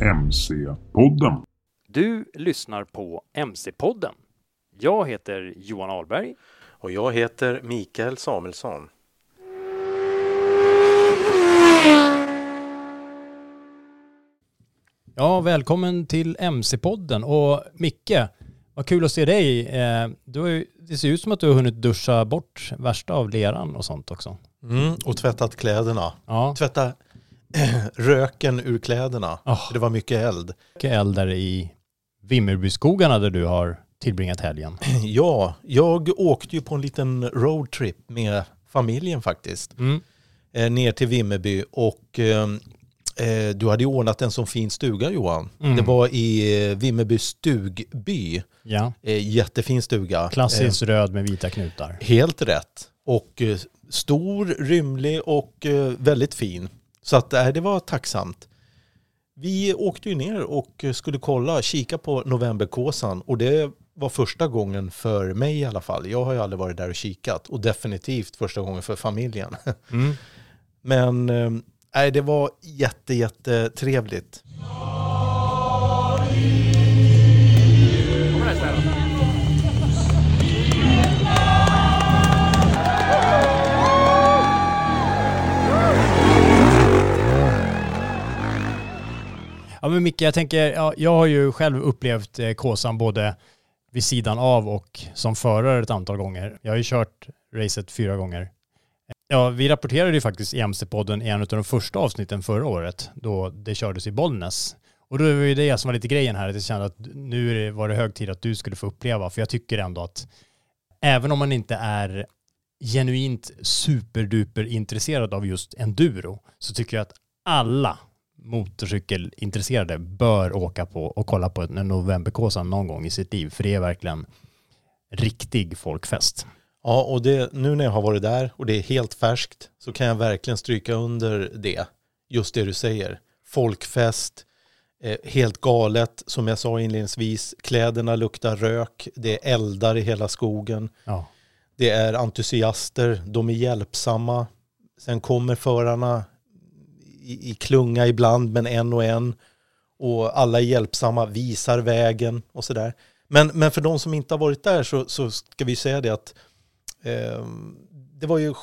MC-podden. Du lyssnar på MC-podden. Jag heter Johan Ahlberg. Och jag heter Mikael Samuelsson. Ja, välkommen till MC-podden. Och Micke, vad kul att se dig. Eh, Du har ju, det ser ut som att du har hunnit duscha bort värsta av leran och sånt också. Mm, och tvättat kläderna. Ja, Tvätta röken ur kläderna. Oh. Det var mycket eld. mycket eld där i Vimmerbyskogarna där du har tillbringat helgen. Ja, jag åkte ju på en liten roadtrip med familjen faktiskt. Mm. Eh, ner till Vimmerby och eh, eh, du hade ju ordnat en sån fin stuga Johan. Mm. Det var i eh, Vimmerby stugby. Ja, Eh, jättefin stuga. klassisk röd med vita knutar. Eh, helt rätt. Och eh, stor, rymlig och eh, väldigt fin. Så att eh, det var tacksamt. Vi åkte ju ner och skulle kolla, kika på novemberkåsan och det var första gången för mig i alla fall. Jag har ju aldrig varit där och kikat och definitivt första gången för familjen. Mm. Men eh, nej, det var jätte, jätte trevligt. Ja men Micke, jag tänker, ja, jag har ju själv upplevt eh, Kåsan både vid sidan av och som förare ett antal gånger. Jag har ju kört racet fyra gånger. Ja, vi rapporterade ju faktiskt i MC-podden i en av de första avsnitten förra året då det kördes i Bollnäs. Och då var ju det som var lite grejen här, att jag kände att nu var det hög tid att du skulle få uppleva, för jag tycker ändå att även om man inte är genuint superduper intresserad av just enduro så tycker jag att alla motorcykelintresserade bör åka på och kolla på en novemberkåsan någon gång i sitt liv. För det är verkligen riktig folkfest. Ja, och det, nu när jag har varit där och det är helt färskt så kan jag verkligen stryka under det. Just det du säger. Folkfest, eh, helt galet, som jag sa inledningsvis. Kläderna luktar rök, det är eldar i hela skogen. Ja. Det är entusiaster, de är hjälpsamma. Sen kommer förarna i, i klunga ibland, men en och en. Och alla är hjälpsamma, visar vägen och sådär. Men, men för de som inte har varit där så, så ska vi säga det att eh, det var ju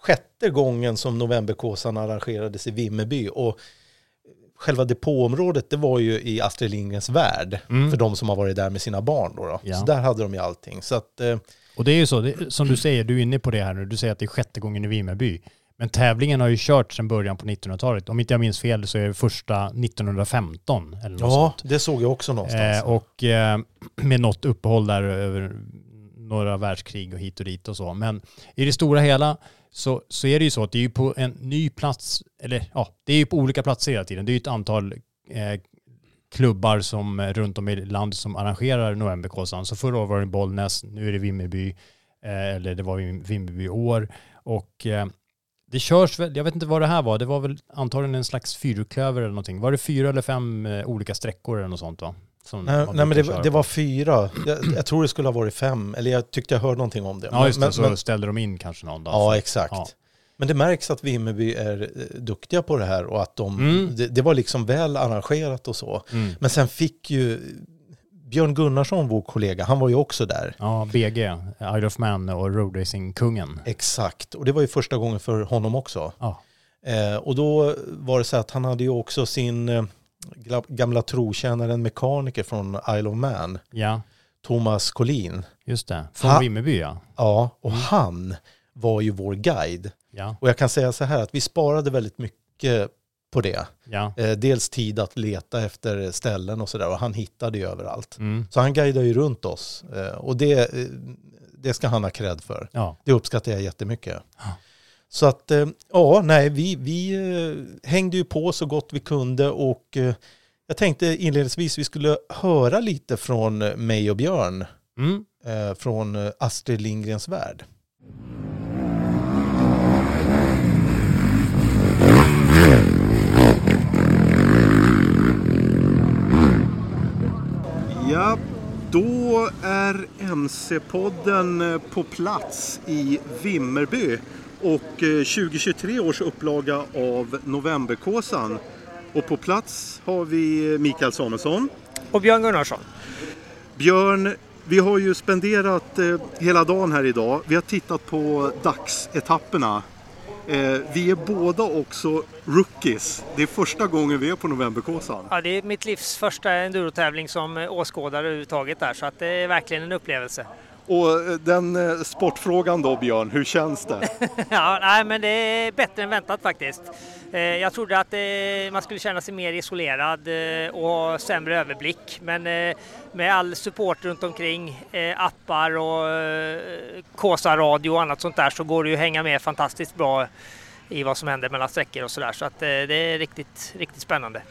sjätte gången som Novemberkåsan arrangerades i Vimmerby. Och själva depåområdet det var ju i Astrid Lindgrens värld Mm. för de som har varit där med sina barn. Då, då. Ja. Så där hade de ju allting. Så att, eh, Och det är ju så, det, som du säger, du är inne på det här nu, du säger att det är sjätte gången i Vimmerby. Men tävlingen har ju kört sedan början på 1900-talet. Om inte jag minns fel så är det första 1915 eller något ja, sånt. det såg jag också någonstans. Eh, och eh, med något uppehåll där över några världskrig och hit och dit och så. Men i det stora hela så, så är det ju så att det är ju på en ny plats, eller ja, det är ju på olika platser hela tiden. Det är ju ett antal eh, klubbar som eh, runt om i landet som arrangerar Novemberkåsan. Så förra året var det Bollnäs, nu är det Vimmerby, eh, eller det var Vim- Vimmerby i år. Och eh, det körs väl, jag vet inte vad det här var, det var väl antagligen en slags fyrklöver eller någonting. Var det fyra eller fem eh, olika sträckor eller något sånt va? Som Nej, nej men det, det var fyra. Jag, jag tror det skulle ha varit fem, eller jag tyckte jag hörde någonting om det. Ja just det, men, så men, ställde de in kanske någon dag. ja, exakt. Ja. Men det märks att Vimmerby är eh, duktiga på det här och att de, Mm. det, det var liksom väl arrangerat och så. Mm. Men sen fick ju Björn Gunnarsson, vår kollega, han var ju också där. Ja, BG, Isle of Man och roadracing-kungen. Exakt, och det var ju första gången för honom också. Ja. Eh, och då var det så att han hade ju också sin eh, gamla trotjänare, en mekaniker från Isle of Man, ja, Thomas Collin. just det. Från Ha- Vimmerby ja. Ja, och han var ju vår guide. Ja, Och jag kan säga så här att vi sparade väldigt mycket på det. ja. Eh, dels tid att leta efter ställen och sådär och han hittade ju överallt. Mm. Så han guidade ju runt oss eh, och det, eh, det ska han ha cred för. Ja, Det uppskattar jag jättemycket. Så att, ja, nej, vi, vi hängde ju på så gott vi kunde och jag tänkte inledningsvis vi skulle höra lite från mig och Björn mm. från Astrid Lindgrens värld. Ja, då är MC-podden eh, på plats i Vimmerby och eh, 2023 års upplaga av Novemberkåsan. Och på plats har vi Mikael Samuelsson. Och Björn Gunnarsson. Björn, vi har ju spenderat eh, hela dagen här idag. Vi har tittat på dagsetapperna. Eh, vi är båda också rookies. Det är första gången vi är på Novemberkåsan. Ja, det är mitt livs första endurotävling som eh, åskådare överhuvudtaget där så att det är verkligen en upplevelse. Och eh, den eh, sportfrågan då Björn, hur känns det? ja, nej, men det är bättre än väntat faktiskt. Eh, jag trodde att man skulle känna sig mer isolerad och ha sämre överblick. Men med all support runt omkring, appar och Kåsa-radio och annat sånt där så går det ju att hänga med fantastiskt bra i vad som händer mellan sträckor och sådär. Så att det är riktigt, riktigt spännande.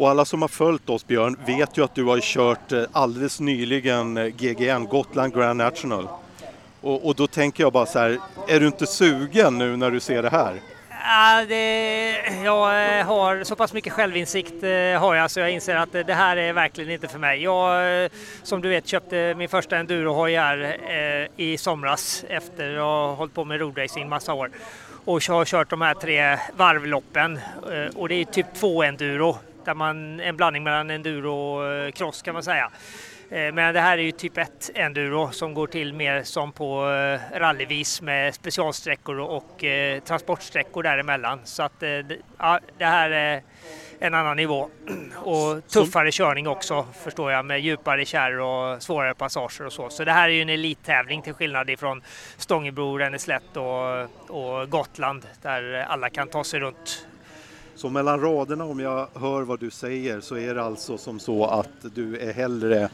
Och alla som har följt oss Björn vet ju att du har kört eh, alldeles nyligen eh, GGN, Gotland Grand National. Och, och då tänker jag bara så här, är du inte sugen nu när du ser det här? Ja, det, jag eh, har så pass mycket självinsikt har jag så jag inser att det här är verkligen inte för mig. Jag, som du vet, köpte min första endurohoj här i somras efter att ha hållit på med roadracing massa år och har kört de här tre varvloppen och det är typ två enduro där man en blandning mellan enduro och cross kan man säga. Eh, Men det här är ju typ 1 enduro som går till mer som på eh, rallyvis med specialsträckor och eh, transportsträckor däremellan. Så att eh, det- ja, det här är en annan nivå. Och tuffare körning också förstår jag med djupare kärr och svårare passager och så. Så det här är ju en elittävling till skillnad ifrån Stångebro, Ränneslätt och, och Gotland där alla kan ta sig runt Så mellan raderna om jag hör vad du säger så är det alltså som så att du är hellre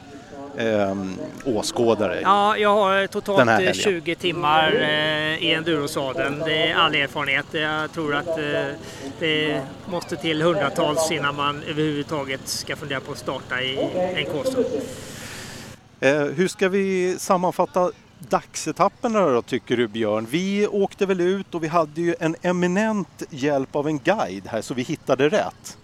ehm, åskådare? Ja, jag har totalt här eh, helgen. 20 timmar eh, i endurosadeln. Det är all erfarenhet. Jag tror att eh, det måste till hundratals innan man överhuvudtaget ska fundera på att starta i en Kåsa. Eh, hur ska vi sammanfatta dagsetapperna då tycker du Björn? Vi åkte väl ut och vi hade ju en eminent hjälp av en guide här så vi hittade rätt.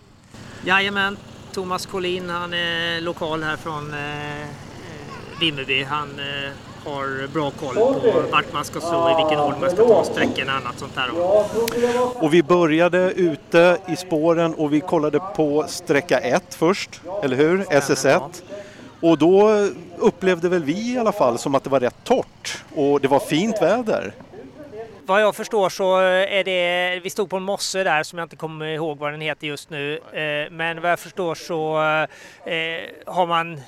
Jajamän, Thomas Collin, han är lokal här från eh, eh, Vimmerby. Han eh, har bra koll på vart man ska slå, i vilken ordning man ska ta sträckorna och annat sånt där. Och vi började ute i spåren och vi kollade på sträcka 1 först, eller hur? SS1. Och då upplevde väl vi i alla fall som att det var rätt torrt och det var fint väder. Vad jag förstår så eh, är det, vi stod på en mosse där som jag inte kommer ihåg vad den heter just nu. Eh, men vad jag förstår så eh, har man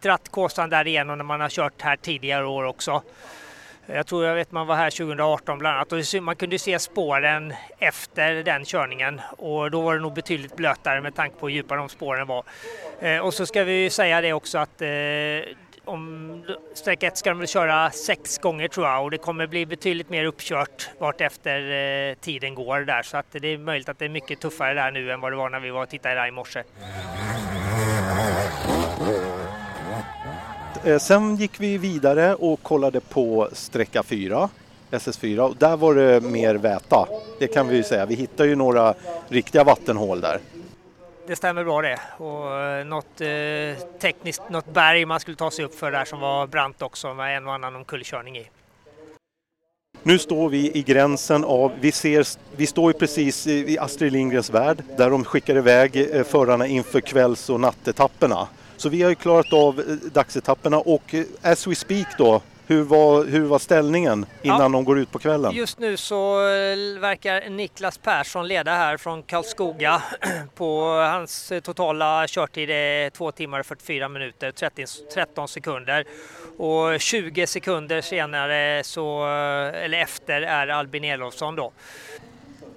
dratt Kåsan där igenom när man har kört här tidigare år också. Jag tror jag vet man var här 2018 bland annat och man kunde se spåren efter den körningen och då var det nog betydligt blötare med tanke på hur djupa de spåren var. Eh, och så ska vi säga det också att eh, om sträcka 1 ska de väl köra sex gånger tror jag och det kommer bli betydligt mer uppkört vart efter eh, tiden går där så att det är möjligt att det är mycket tuffare där nu än vad det var när vi var och tittade där i morse. Eh, Sen gick vi vidare och kollade på sträcka 4, SS4 och där var det mer väta. Det kan vi ju säga. Vi hittade ju några riktiga vattenhål där. det stämmer bra det. Och eh, något eh, tekniskt, något berg man skulle ta sig upp för där som var brant också med en och annan omkullkörning i. Nu står vi i gränsen av, vi, ser, vi står ju precis i Astrid Lindgrens värld där de skickar iväg eh, förarna inför kvälls och nattetapperna. Så vi har ju klarat av eh, dagsetapperna och eh, as we speak då, hur var, hur var ställningen innan ja. de går ut på kvällen? Just nu så verkar Niklas Persson leda här från Karlskoga. På hans totala körtid är 2 timmar och 44 minuter 30, 13 sekunder. Och 20 sekunder senare, så, eller efter, är Albin Elofsson då.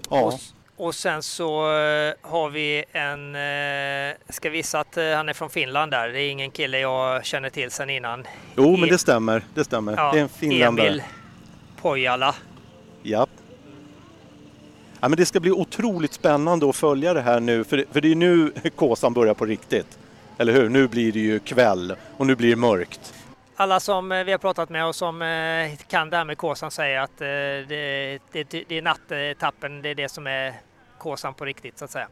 Ja. Och, sen så uh, har vi en, uh, ska visa att uh, han är från Finland där. Det är ingen kille jag känner till sedan innan. Jo, men det stämmer. Det stämmer. Ja, det är en finländare. Emil Pojala. Ja. ja. men det ska bli otroligt spännande att följa det här nu, för, för det är nu Kåsan börjar på riktigt. Eller hur? Nu blir det ju kväll och nu blir det mörkt alla som eh, vi har pratat med och som eh, kan det här med Kåsan säger att eh, det, det, det är nattappen, det är det som är Kåsan på riktigt så att säga.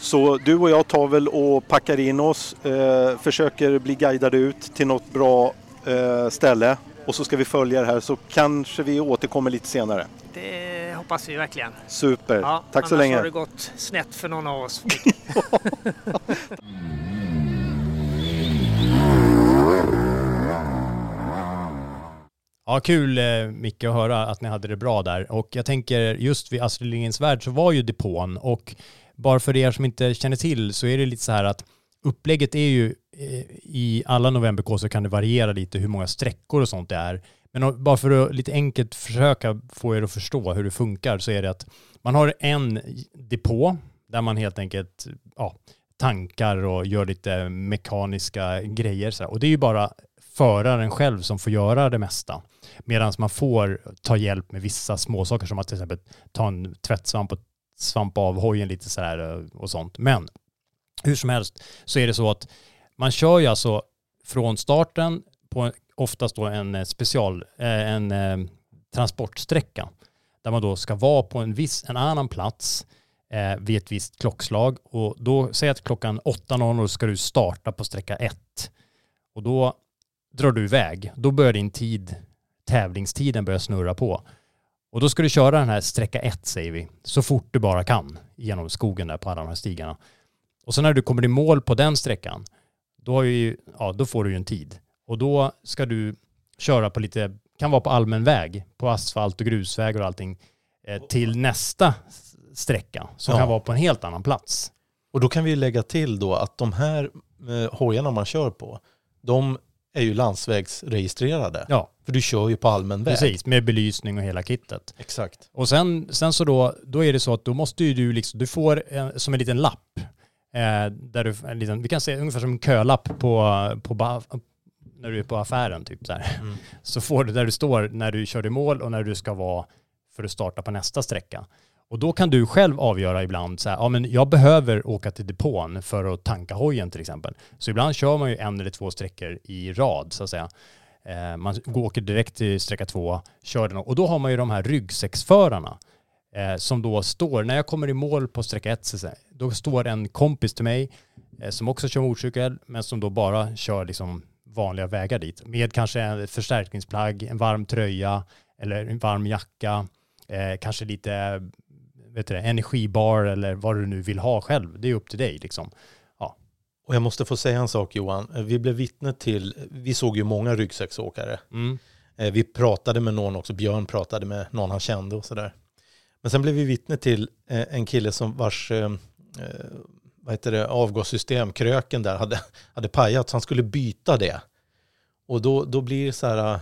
Så du och jag tar väl och packar in oss, eh, försöker bli guidade ut till något bra eh, ställe och så ska vi följa det här så kanske vi återkommer lite senare. Det hoppas vi verkligen. Super, ja, tack så länge. Annars har det gått snett för någon av oss. Ja, kul eh, Micke att höra att ni hade det bra där. Och jag tänker just vid Astrid Lindgrens Värld så var ju depån och bara för er som inte känner till så är det lite så här att upplägget är ju eh, i alla novemberk så kan det variera lite hur många sträckor och sånt det är. Men bara för att lite enkelt försöka få er att förstå hur det funkar så är det att man har en depå där man helt enkelt ja, tankar och gör lite mekaniska grejer. Så Och det är ju bara föraren själv som får göra det mesta. Medan man får ta hjälp med vissa småsaker som att till exempel ta en tvättsvamp och svampa av hojen lite sådär eh, och sånt. Men hur som helst så är det så att man kör ju alltså från starten på oftast då en eh, special, eh, en transportsträcka där man då ska vara på en viss, en annan plats eh, vid ett visst klockslag och då säger att klockan 8.00 ska du starta på sträcka 1 och då drar du iväg. Då börjar din tid, tävlingstiden börja snurra på. Och då ska du köra den här sträcka ett säger vi, så fort du bara kan genom skogen där på alla de här stigarna. Och så när du kommer i mål på den sträckan, då, ju, ja, då får du ju en tid. Och då ska du köra på lite, kan vara på allmän väg, på asfalt och grusväg och allting, eh, till nästa sträcka som ja. kan vara på en helt annan plats. Och då kan vi lägga till då att de här eh, hojarna man kör på, de är ju landsvägsregistrerade. Ja. För du kör ju på allmän väg. Precis, med belysning och hela kittet. Exakt. Och sen, sen så då, då är det så att då måste ju du liksom, du får en, som en liten lapp. Eh, där du, en liten, vi kan säga ungefär som en kölapp på, på, när du är på affären typ så här. Mm. Så får du där du står när du kör i mål och när du ska vara för att starta på nästa sträcka. Och då kan du själv avgöra ibland så här, ja men jag behöver åka till depån för att tanka hojen till exempel. Så ibland kör man ju en eller två sträckor i rad så att säga. Eh, man åker direkt till sträcka två, kör den och då har man ju de här ryggsäcksförarna eh, som då står, när jag kommer i mål på sträcka ett, så då står en kompis till mig eh, som också kör motorcykel men som då bara kör liksom vanliga vägar dit med kanske en förstärkningsplagg, en varm tröja eller en varm jacka, eh, kanske lite vet du, energibar eller vad du nu vill ha själv. Det är upp till dig liksom. Ja. Och jag måste få säga en sak Johan. Vi blev vittne till, vi såg ju många ryggsäcksåkare. Mm. Eh, vi pratade med någon också, Björn pratade med någon han kände och sådär. Men sen blev vi vittne till eh, en kille som vars eh, vad heter det, avgassystem, kröken där, hade, hade pajat så han skulle byta det. Och då, då blir det så här,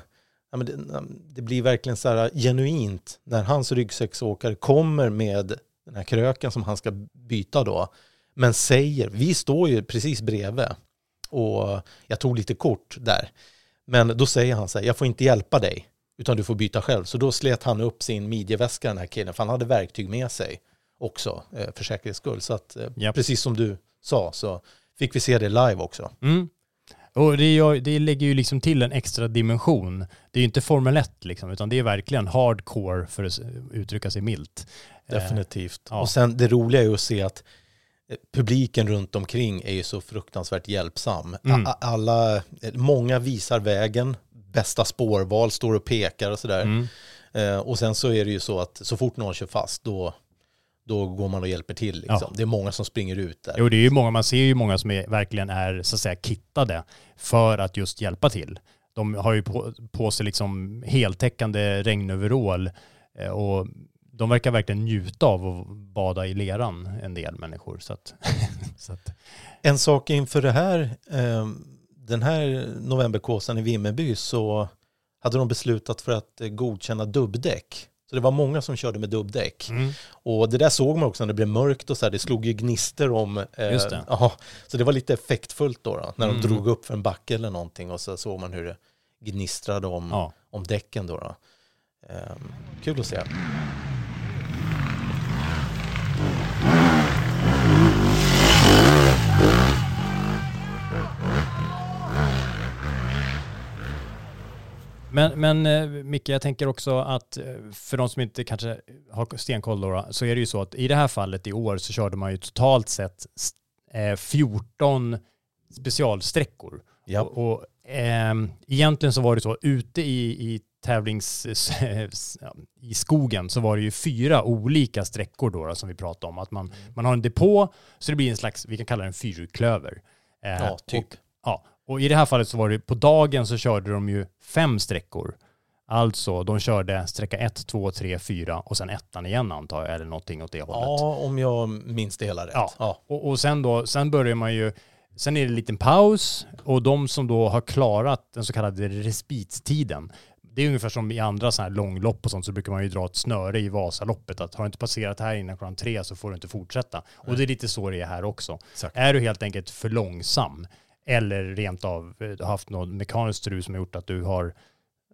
ja, men det, det, blir verkligen så här genuint när hans ryggsäcksåkare kommer med den här kröken som han ska byta då. Men säger, vi står ju precis bredvid och jag tog lite kort där. Men då säger han så här, jag får inte hjälpa dig utan du får byta själv. Så då slet han upp sin midjeväska den här killen, för han hade verktyg med sig också eh, för säkerhets skull. Så att yep. Eh, precis som du sa så fick vi se det live också. Mm. Och det, gör, det lägger ju liksom till en extra dimension. Det är ju inte Formel 1 liksom, utan det är verkligen hardcore för att uttrycka sig milt. Definitivt. Eh, ja. Och sen det roliga är ju att se att eh, publiken runt omkring är ju så fruktansvärt hjälpsam. Mm. Alla, eh, många visar vägen, bästa spårval, står och pekar och sådär. Mm. Eh, och sen så är det ju så att så fort någon kör fast då, då går man och hjälper till. Liksom. Ja. Det är många som springer ut där. Jo, det är ju många, man ser ju många som är, verkligen är så att säga kittade för att just hjälpa till. De har ju på, på sig liksom heltäckande regnoverall eh, och de verkar verkligen njuta av att bada i leran, en del människor. Så att, så att, En sak inför det här, eh, den här novemberkåsan i Vimmerby så hade de beslutat för att eh, godkänna dubbdäck. Så det var många som körde med dubbdäck. mm. Och det där såg man också när det blev mörkt och så här, det slog ju gnister om. Eh, Just det. Ja, så det var lite effektfullt då, då när de Mm. drog upp för en backe eller någonting och så såg man hur det gnistrade om, ja. om däcken då. då. Eh, kul att se. Men, men eh, Micke, jag tänker också att eh, för de som inte kanske har stenkoll då, så är det ju så att i det här fallet i år så körde man ju totalt sett s- eh, 14 specialsträckor. Ja. Och, och ehm, egentligen så var det så, ute i, i tävlings... i skogen så var det ju fyra olika sträckor då, då som vi pratade om. Att man, man har en depå, så det blir en slags, vi kan kalla det en fyrklöver. Eh, Ja, typ. Och, ja, och i det här fallet så var det på dagen så körde de ju fem sträckor. Alltså, de körde sträcka 1, 2, 3, 4 och sen ettan igen antar jag, eller någonting åt det hållet. Ja, om jag minns det hela rätt. Ja. Ja. Och, och sen då, sen börjar man ju, sen är det en liten paus och de som då har klarat den så kallade respittiden, det är ungefär som i andra sådana här långlopp och sånt så brukar man ju dra ett snöre i Vasaloppet att har du inte passerat här innan klockan tre så får du inte fortsätta. Och det är lite så det är här också. Exakt. Är du helt enkelt för långsam eller rent av eh, haft något mekaniskt strul som har gjort att du har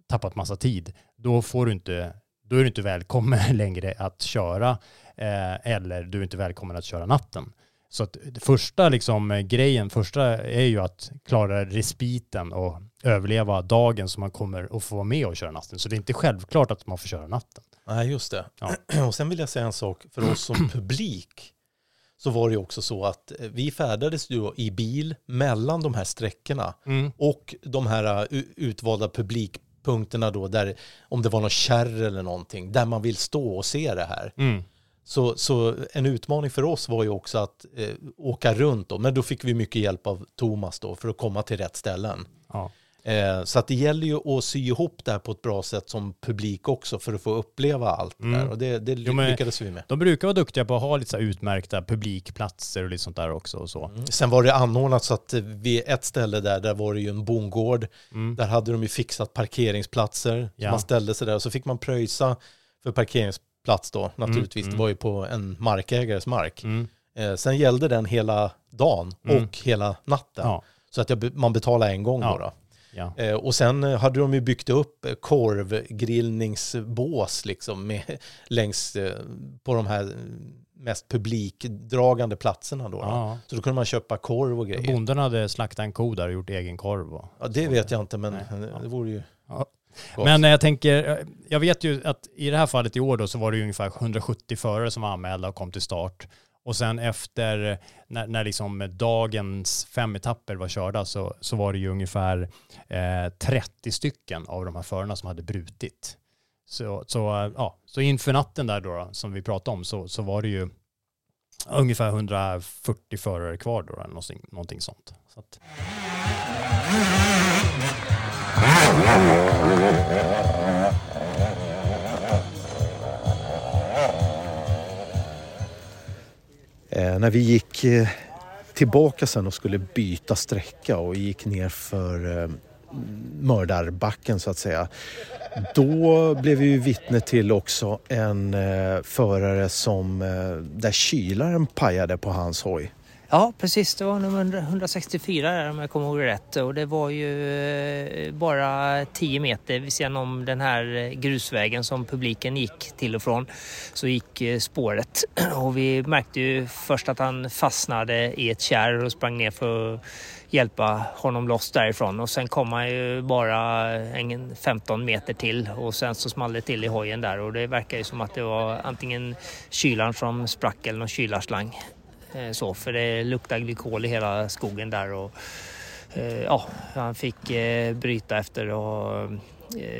tappat massa tid, då får du inte, då är du inte välkommen längre att köra eh, eller du är inte välkommen att köra natten. Så att första liksom, eh, grejen, första är ju att klara respiten och överleva dagen så man kommer att få vara med och köra natten. Så det är inte självklart att man får köra natten. Nej, just det. Ja. Och sen vill jag säga en sak för oss som publik. Så var det också så att eh, vi färdades ju i bil mellan de här sträckorna och de här eh, utvalda publikpunkterna då, där om det var något kärr eller någonting, där man vill stå och se det här. Mm. Så, så en utmaning för oss var ju också att eh, åka runt då, men då fick vi mycket hjälp av Thomas då för att komma till rätt ställen. Ja. Eh, så att det gäller ju att sy ihop det här på ett bra sätt som publik också för att få uppleva allt det där. Och det, det Jo, lyckades vi med. De brukar vara duktiga på att ha lite så utmärkta publikplatser och lite sånt där också. Och så. Sen var det anordnat så att vid ett ställe där, där var det ju en bondgård. Där hade de ju fixat parkeringsplatser. Mm. Ja. man ställde sig där och så fick man pröjsa för parkeringsplats då naturligtvis. Det var ju på en markägares mark. Mm. Eh, sen gällde den hela dagen och hela natten. Ja. Så att jag, man betalade en gång Ja. då. då. Ja. Eh, och sen eh, hade de ju byggt upp eh, korvgrillningsbås liksom med, längs eh, på de här eh, mest publikdragande platserna då. Ja. Så då kunde man köpa korv och grejer. Bonden hade slaktat en ko där och gjort egen korv. Och, Ja, det vet jag inte, men Nej. det vore ju Ja. gott. Men jag tänker, jag vet ju att i det här fallet i år då så var det ju ungefär 170 förare som var anmälda och kom till start. Och sen efter, när, när liksom dagens fem etapper var körda så, så var det ju ungefär eh, 30 stycken av de här förarna som hade brutit. Så, så, eh, ja, så inför natten där då, då som vi pratade om så, så var det ju ungefär 140 förare kvar då, eller någonting, någonting sånt. Så att, Eh, när vi gick eh, tillbaka sen och skulle byta sträcka och gick ner för eh, mördarbacken så att säga. Då blev vi ju vittne till också en eh, förare som eh, där kylaren pajade på hans hoj. Ja, precis. Det var nummer 164 där om jag kommer ihåg rätt. Och det var ju eh, bara 10 meter vid sidan om den här eh, grusvägen som publiken gick till och från. Så gick eh, spåret och vi märkte ju först att han fastnade i ett kärr och sprang ner för att hjälpa honom loss därifrån. Och sen kom han ju bara en 15 meter till och sen så small det till i hojen där och det verkar ju som att det var antingen kylan som sprack eller någon kylarslang. Eh, så, för det luktar glykol i hela skogen där. Och, eh, ja, han fick eh, bryta efter och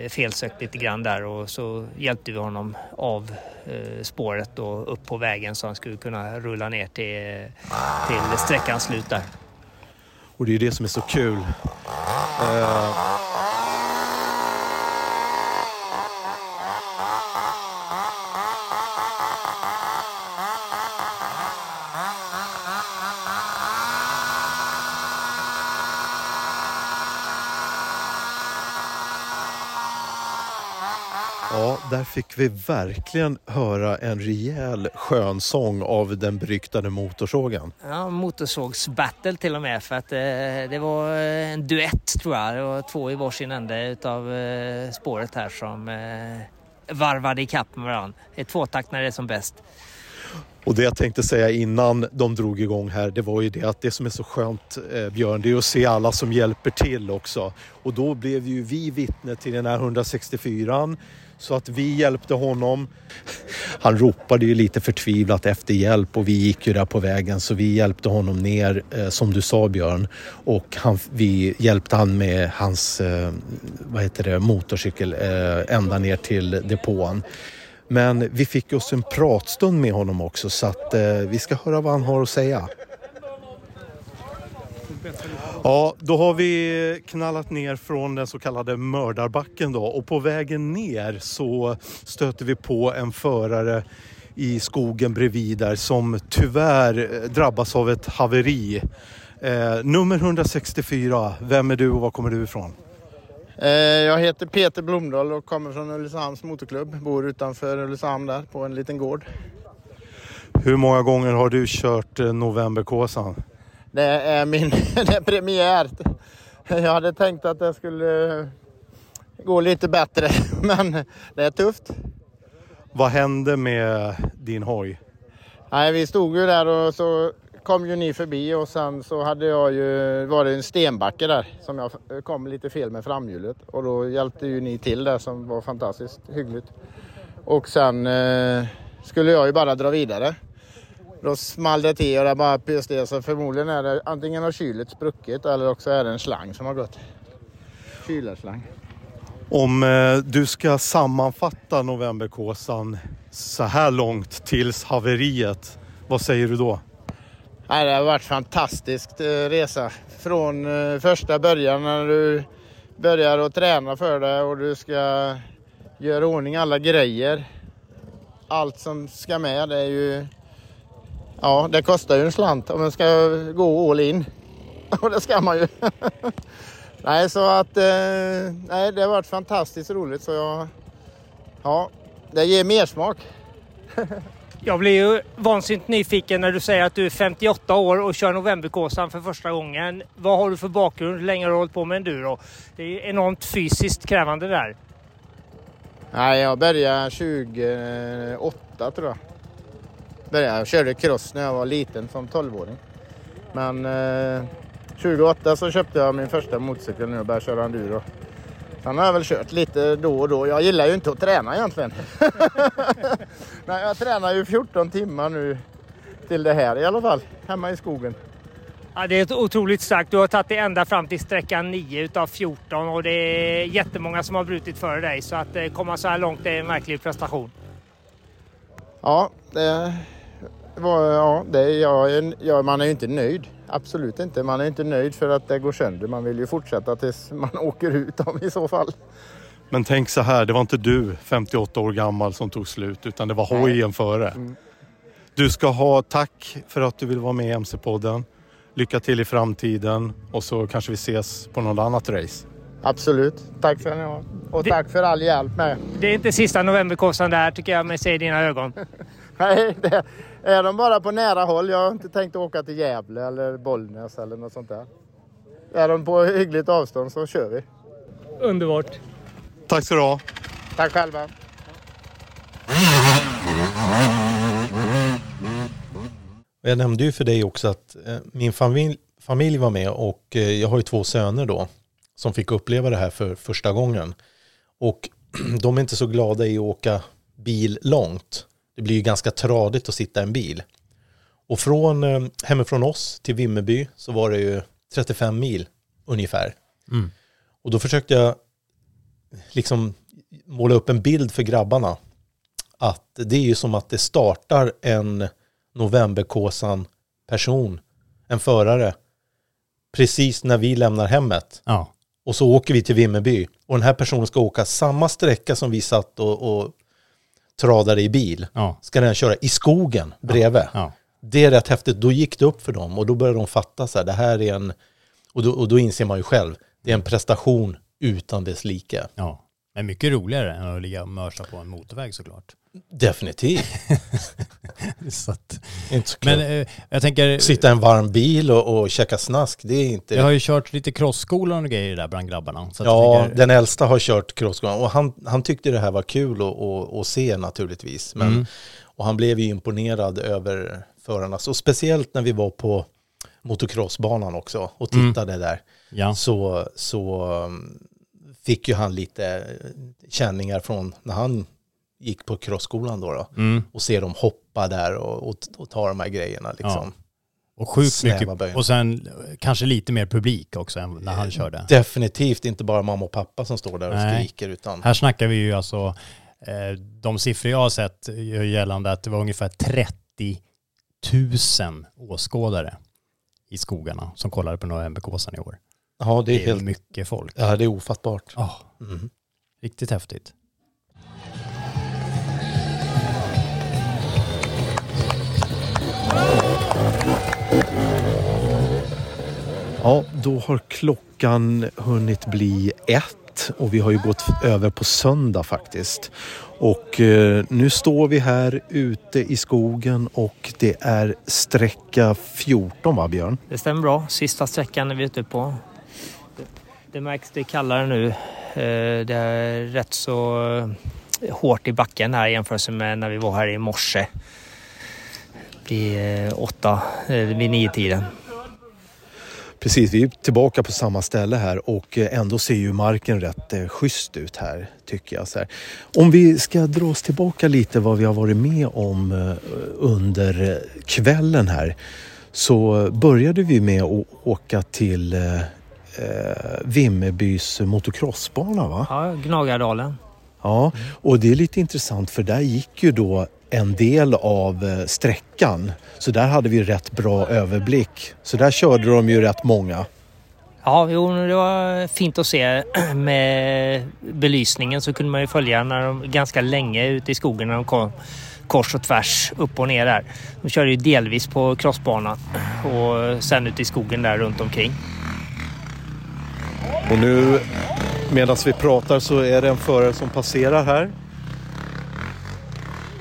felsökt lite grann där och så hjälpte vi honom av spåret och upp på vägen så han skulle kunna rulla ner till, till sträckans slut där. Och det är ju det som är så kul. Eh, Ja, där fick vi verkligen höra en rejäl skönsång av den beryktade motorsågen. Ja, motorsågsbattle till och med för att eh, det var en duett tror jag. Det var två i varsin ände utav eh, spåret här som eh, varvade ikapp med varandra. Det är tvåtakt när det är som bäst. Och det jag tänkte säga innan de drog igång här, det var ju det att det som är så skönt eh, Björn, det är att se alla som hjälper till också. Och då blev ju vi vittne till den här 164 så att vi hjälpte honom. Han ropade ju lite förtvivlat efter hjälp och vi gick ju där på vägen så vi hjälpte honom ner eh, som du sa Björn och han, vi hjälpte han med hans eh, vad heter det, motorcykel eh, ända ner till depån. Men vi fick oss en pratstund med honom också så att eh, vi ska höra vad han har att säga. Ja, då har vi knallat ner från den så kallade mördarbacken då och på vägen ner så stöter vi på en förare i skogen bredvid där som tyvärr eh, drabbas av ett haveri. Eh, nummer 164, vem är du och var kommer du ifrån? Eh, Jag heter Peter Blomdahl och kommer från Ulricehamns motorklubb. Bor utanför Ulricehamn där på en liten gård. Hur många gånger har du kört eh, Novemberkåsan? Det är min det är premiär. Jag hade tänkt att det skulle gå lite bättre men det är tufft. Vad hände med din hoj? Nej, vi stod ju där och så kom ju ni förbi och sen så hade jag ju varit en stenbacke där som jag kom lite fel med framhjulet och då hjälpte ju ni till där som var fantastiskt hyggligt. Och sen eh, skulle jag ju bara dra vidare. Då small det till och det bara pyste så förmodligen är det antingen har kylet spruckit eller också är det en slang som har gått. Kylarslang. Om eh, du ska sammanfatta Novemberkåsan så här långt tills haveriet, vad säger du då? Nej, det har varit fantastiskt eh, resa. Från eh, första början när du börjar att träna för det och du ska göra ordning alla grejer. Allt som ska med det är ju... Ja, det kostar ju en slant om man ska gå all in. Och det ska man ju. nej, så att... Eh, nej, det har varit fantastiskt roligt så jag... Ja, det ger mer smak. Jag blir ju vansinnigt nyfiken när du säger att du är 58 år och kör Novemberkåsan för första gången. Vad har du för bakgrund? Hur länge har du hållit på med enduro? Det är enormt fysiskt krävande där. Nej, jag började 2008 tror jag. Började, jag körde cross när jag var liten som 12-åring. Men eh, 2008 så köpte jag min första motorcykel nu och började köra enduro. Sen har jag väl kört lite då och då. Jag gillar ju inte att träna egentligen. Nej, jag tränar ju 14 timmar nu till det här i alla fall, hemma i skogen. Ja, det är ett otroligt starkt. Du har tagit dig ända fram till sträckan 9 utav 14 och det är jättemånga som har brutit före dig. Så att eh, komma så här långt är en verklig prestation. Ja, det var, ja, det, jag, är- ja, man är ju inte nöjd. Absolut inte. Man är inte nöjd för att det går sönder. Man vill ju fortsätta tills man åker ut om i så fall. Men tänk så här, det var inte du 58 år gammal som tog slut utan det var hojen före. Du ska ha tack för att du vill vara med i MC-podden. Lycka till i framtiden och så kanske vi ses på något annat race. Absolut. Tack ni ha. Och Det- tack för all hjälp med. Det är inte sista Novemberkåsan där tycker jag mig se i dina ögon. Nej, det är de bara på nära håll. Jag har inte tänkt åka till Gävle eller Bollnäs eller något sånt där. Är de på hyggligt avstånd så kör vi. Underbart. Tack ska du ha. Tack själva. Jag nämnde ju för dig också att eh, min familj, familj var med och eh, jag har ju två söner då som fick uppleva det här för första gången. Och de är inte så glada i att åka bil långt. Det blir ju ganska tradigt att sitta i en bil. Och från eh, hemifrån oss till Vimmerby så var det ju 35 mil ungefär. Mm. Och då försökte jag liksom måla upp en bild för grabbarna. Att det är ju som att det startar en novemberkåsan person, en förare, precis när vi lämnar hemmet. Ja. Och så åker vi till Vimmerby. Och den här personen ska åka samma sträcka som vi satt och, och tradade i bil. Ja. Ska den köra i skogen bredvid. Ja. Det är rätt häftigt. Då gick det upp för dem och då började de fatta så här, det här är en, och då, och då inser man ju själv, det är en prestation utan dess like. ja. Men mycket roligare än att ligga och mörsa på en motorväg såklart. Definitivt. Så att, inte så men eh, jag tänker, Sitta i en varm bil och, och käka snask, det är inte... jag har ju kört lite crossskolan och grejer där bland grabbarna. Så Ja, tänker, den äldsta har kört crossskolan och han, han tyckte det här var kul att, se naturligtvis. Men, Mm. Och han blev ju imponerad över förarna. Så speciellt när vi var på motocrossbanan också och Mm. tittade där. ja. Så, så um, fick ju han lite känningar från när han gick på crossskolan då. då Mm. och se dem hoppa där och, och, och ta de här grejerna liksom. Och sjukt mycket. böjen. Och sen eh, kanske lite mer publik också än när han körde. Definitivt inte bara mamma och pappa som står där och Nej. skriker utan Här snackar vi ju alltså, eh, de siffror jag har sett gör gällande att det var ungefär 30 000 åskådare i skogarna som kollade på novemberkåsan i år. ja, det är Det är helt mycket folk. Ja, det är ofattbart. Ja, Mm. riktigt häftigt. Ja, då har klockan hunnit bli ett och vi har ju gått över på söndag faktiskt. Och eh, nu står vi här ute i skogen och det är sträcka 14 va Björn? Det stämmer bra. Sista sträckan är vi ute på. Det, det märks det är kallare nu. Eh, Det är rätt så eh, hårt i backen här i jämförelse med när vi var här i morse. Vid eh, åtta, eh, vid nio tiden. Precis, vi är tillbaka på samma ställe här och eh, ändå ser ju marken rätt eh, schysst ut här tycker jag. Så här. Om vi ska dra oss tillbaka lite vad vi har varit med om eh, under kvällen här så började vi med att åka till eh, Vimmerbys motocrossbana va? Ja, Gnagardalen. Ja, och det är lite intressant för där gick ju då en del av eh, sträckan. Så där hade vi rätt bra överblick. Så där körde de ju rätt många. Ja, jo, det var fint att se med belysningen så kunde man ju följa när de ganska länge ute i skogen när de kom kors och tvärs upp och ner där. De körde ju delvis på crossbanan och sen ute i skogen där runt omkring. Och nu medan vi pratar så är det en förare som passerar här.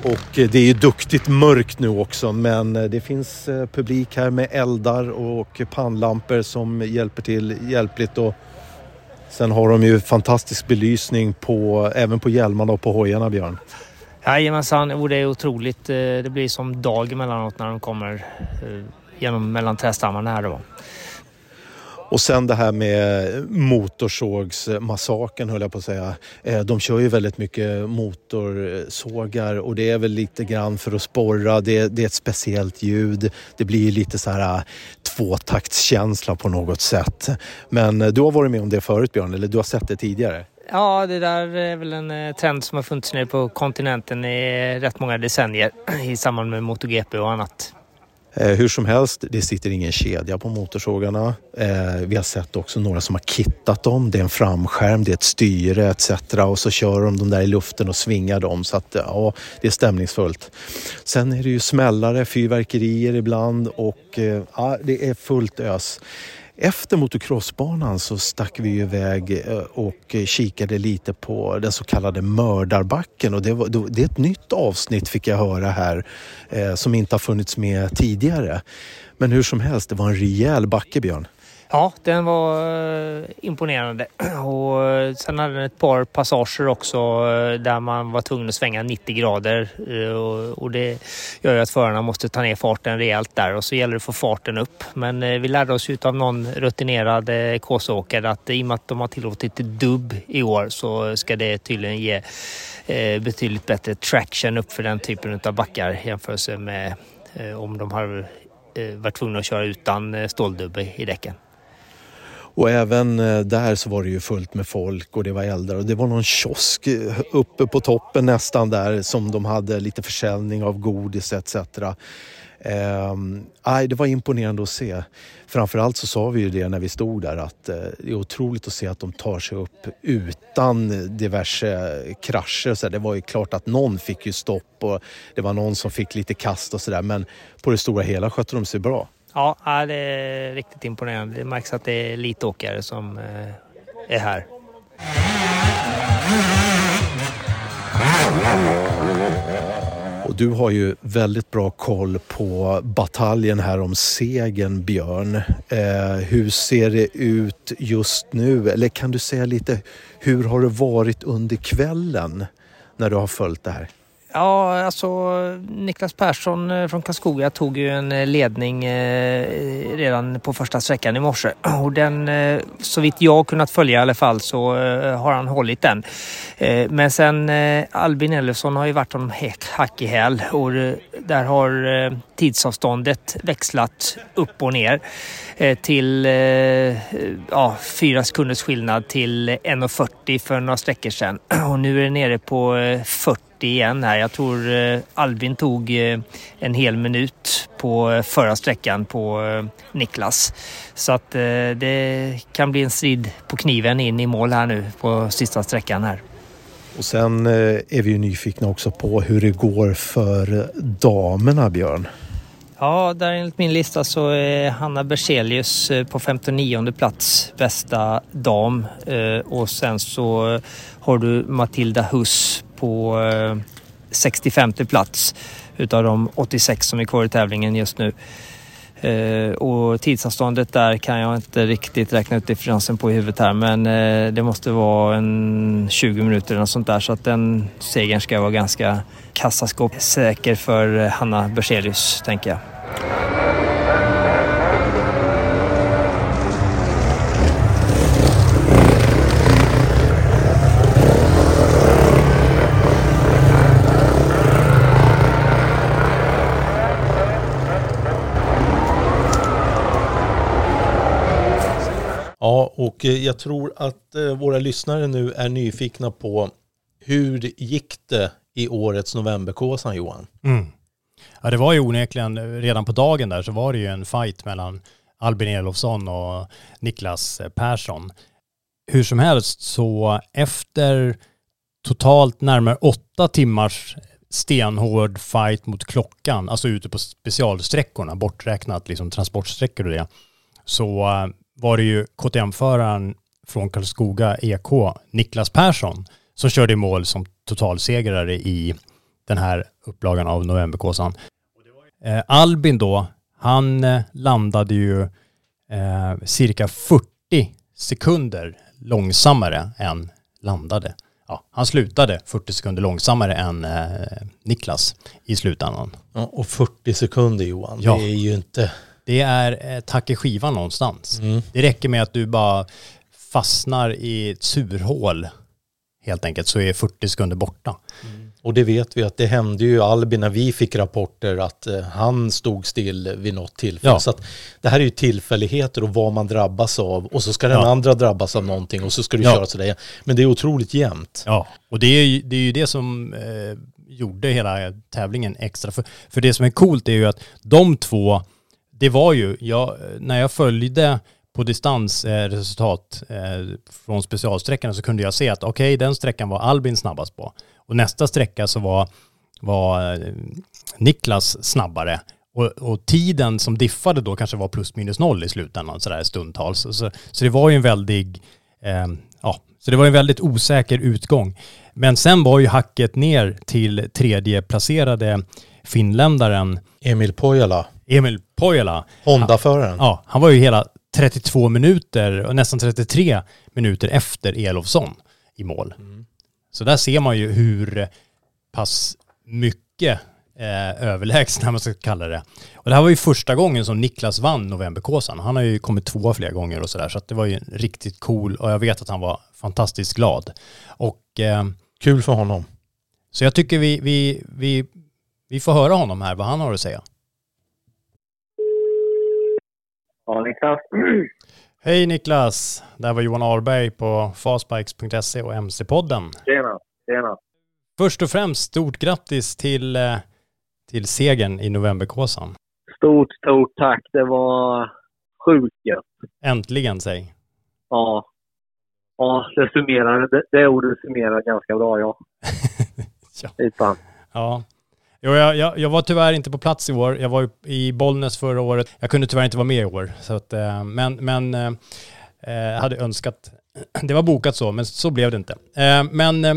Och eh, det är ju duktigt mörkt nu också men eh, det finns eh, publik här med eldar och pannlampor som hjälper till hjälpligt. Och sen har de ju fantastisk belysning på, även på hjälmarna och på hojarna Björn. Jajamensan, och det är otroligt. Det blir som dag emellanåt när de kommer genom mellan trädstammarna här då. Och sen det här med motorsågsmassakern höll jag på att säga. Eh, de kör ju väldigt mycket motorsågar och det är väl lite grann för att sporra. Det, det är ett speciellt ljud. Det blir lite så här eh, tvåtaktskänsla på något sätt. Men eh, du har varit med om det förut Björn, eller du har sett det tidigare? Ja, det där är väl en trend som har funnits nere på kontinenten i rätt många decennier i samband med MotoGP och annat. Eh, hur som helst, det sitter ingen kedja på motorsågarna. Eh, vi har sett också några som har kittat dem. Det är en framskärm, det är ett styre etc. Och så kör de dem där i luften och svingar dem. Så att ja, det är stämningsfullt. Sen är det ju smällare, fyrverkerier ibland och eh, ja, det är fullt ös. Efter motocrossbanan så stack vi iväg eh, och kikade lite på den så kallade mördarbacken och det, var, det är ett nytt avsnitt fick jag höra här eh, som inte har funnits med tidigare. Men hur som helst, det var en rejäl backe Björn. Ja, den var eh, imponerande. Och eh, sen hade den ett par passager också eh, där man var tvungen att svänga 90 grader. Och det gör ju att förarna måste ta ner farten rejält där och så gäller det att få farten upp. Men vi lärde oss ju av någon rutinerad eh, KC-åkare att i och med att de har tillåtit dubb i år så ska det tydligen ge betydligt bättre traction upp för den typen av backar jämfört med om de har varit tvungna att köra utan ståldubbe i däcken. Och även eh, där så var det ju fullt med folk och det var eldar och det var någon kiosk eh, uppe på toppen nästan där som de hade lite försäljning av godis etc. Eh, det var imponerande att se. Framförallt så sa vi ju det när vi stod där att eh, det är otroligt att se att de tar sig upp utan diverse krascher. Så det var ju klart att någon fick ju stopp och det var någon som fick lite kast och sådär men på det stora hela skötte de sig bra. Ja, det är riktigt imponerande. Det märks att det är elitåkare som eh, är här. Och du har ju väldigt bra koll på bataljen här om segern Björn. Eh, hur ser det ut just nu? Eller kan du säga lite, hur har det varit under kvällen när du har följt det här? Ja, alltså Niklas Persson eh, från Karlskoga tog ju en eh, ledning eh, redan på första sträckan i morse. Och den, så vitt jag kunnat följa i alla fall, så har han hållit den. Men sen Albin Ellefsson har ju varit honom hack i häl och där har tidsavståndet växlat upp och ner eh, till eh, ja, fyra sekunders skillnad till 1.40 för några sträckor sedan. Och nu är det nere på eh, 40 igen här. Jag tror Albin tog en hel minut på förra sträckan på Niklas. Så att det kan bli en strid på kniven in i mål här nu på sista sträckan här. Och sen är vi ju nyfikna också på hur det går för damerna Björn. Ja, där enligt min lista så är Hanna Berzelius eh, på 59 plats bästa dam eh, och sen så har du Matilda Huss på eh, 65 plats utav de 86 som är kvar i tävlingen just nu. Eh, och tidsavståndet där kan jag inte riktigt räkna ut differensen på i huvudet här men eh, det måste vara en 20 minuter eller något sånt där så att den segern ska vara ganska kassaskåpssäker för Hanna Berzelius tänker jag. Ja, och eh, jag tror att eh, våra lyssnare nu är nyfikna på hur gick det i årets novemberkåsan Johan? Mm. Ja, det var ju onekligen, eh, redan på dagen där så var det ju en fight mellan Albin Elofsson och Niklas Persson. Hur som helst så efter totalt närmare åtta timmars stenhård fight mot klockan, alltså ute på specialsträckorna, borträknat liksom transportsträckor och det, så var det ju KTM-föraren från Karlskoga EK, Niklas Persson, som körde i mål som totalsegrare i den här upplagan av novemberkåsan. Eh, Albin då, han eh, landade ju eh, cirka 40 sekunder långsammare än landade. Ja, han slutade 40 sekunder långsammare än eh, Niklas i slutändan. Ja, och 40 sekunder Johan, Ja. det är ju inte... Det är eh, tack i skivan någonstans. Mm. Det räcker med att du bara fastnar i ett surhål helt enkelt så är 40 sekunder borta. Och det vet vi att det hände ju Albin när vi fick rapporter att eh, han stod still vid något tillfälle. Ja. Så att det här är ju tillfälligheter och vad man drabbas av och så ska den Ja. andra drabbas av någonting och så ska du Ja. köra sådär. Men det är otroligt jämnt. Ja, och det är ju det, är ju det som eh, gjorde hela tävlingen extra. För, för det som är coolt är ju att de två, det var ju, jag, när jag följde på distans eh, resultat eh, från specialsträckorna så kunde jag se att okej, den sträckan var Albin snabbast på. Och nästa sträcka så var, var eh, Niklas snabbare. Och, och tiden som diffade då kanske var plus minus noll i slutändan sådär stundtals. Så, så det var ju en väldig, eh, ja, så det var en väldigt osäker utgång. Men sen var ju hacket ner till tredje placerade finländaren Emil Pojala, Emil Pojala. Honda-föraren. Ja, han var ju hela 32 minuter och nästan 33 minuter efter Elofsson i mål. Så där ser man ju hur pass mycket eh, överlägsna man ska kalla det. Och det här var ju första gången som Niklas vann Novemberkåsan. Han har ju kommit tvåa flera gånger och sådär så att det var ju riktigt cool och jag vet att han var fantastiskt glad. Och eh, Kul för honom. så jag tycker vi, vi, vi, vi får höra honom här, vad han har att säga. Ja, Niklas. Hej Niklas! Det här var Johan Arberg på fastbikes.se och MC-podden. Tjena, tjena. Först och främst, stort grattis till, eh, till segern i novemberkåsan. Stort, stort tack. Det var sjukt gött. Äntligen, säg. Ja. Ja, det summerar, det, det ordet summerar ganska bra, ja. Ja. Fan. Ja. Jo, jag, jag, jag var tyvärr inte på plats i år. Jag var i Bollnäs förra året. Jag kunde tyvärr inte vara med i år. Så att, eh, men men eh, eh hade önskat. Det var bokat så, men så blev det inte. Eh, men eh,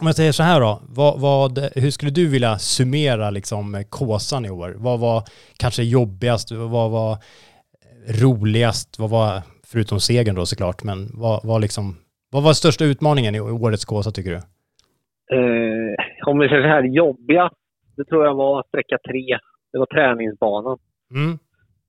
om jag säger så här då. Vad, vad, hur skulle du vilja summera liksom Kåsan i år? Vad var kanske jobbigast? Vad var roligast? Vad var, förutom segern då såklart, men vad var liksom, vad var största utmaningen i årets Kåsa tycker du? Eh, om vi säger så här, jobbiga, det tror jag var sträcka tre. Det var träningsbanan. Mm.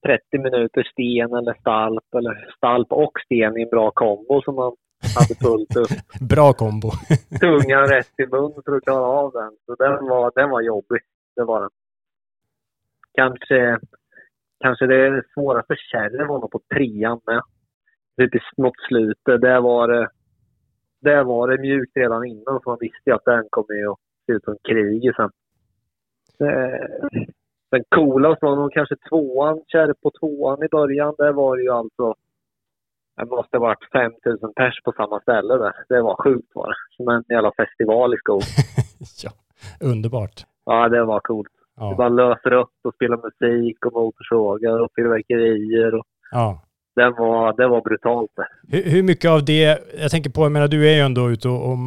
30 minuter sten eller stalp, eller stalp och sten i en bra kombo som man hade fullt upp. Bra kombo. Tungan rätt i mun för att klara av den. Så den var, den var jobbig. Det var den. Kanske, kanske det svåraste kärret var nog på trean med. Typ något slutet. Där var det, där var det mjukt redan innan så man visste ju att den kommer ju att se ut som krig sen. Eh, Den coolast var nog kanske tvåan, kärr på tvåan i början. Där var det ju alltså det måste ha varit 5000 pers på samma ställe där. Det var sjukt var det. Som en jävla festival i skog. ja, underbart. Ja, det var coolt. Ja. Det bara löser upp och spelar musik och motorsågar och fyrverkerier. Och Ja. Det, var, det var brutalt. Hur, hur mycket av det, jag tänker på, jag menar du är ju ändå ute och, och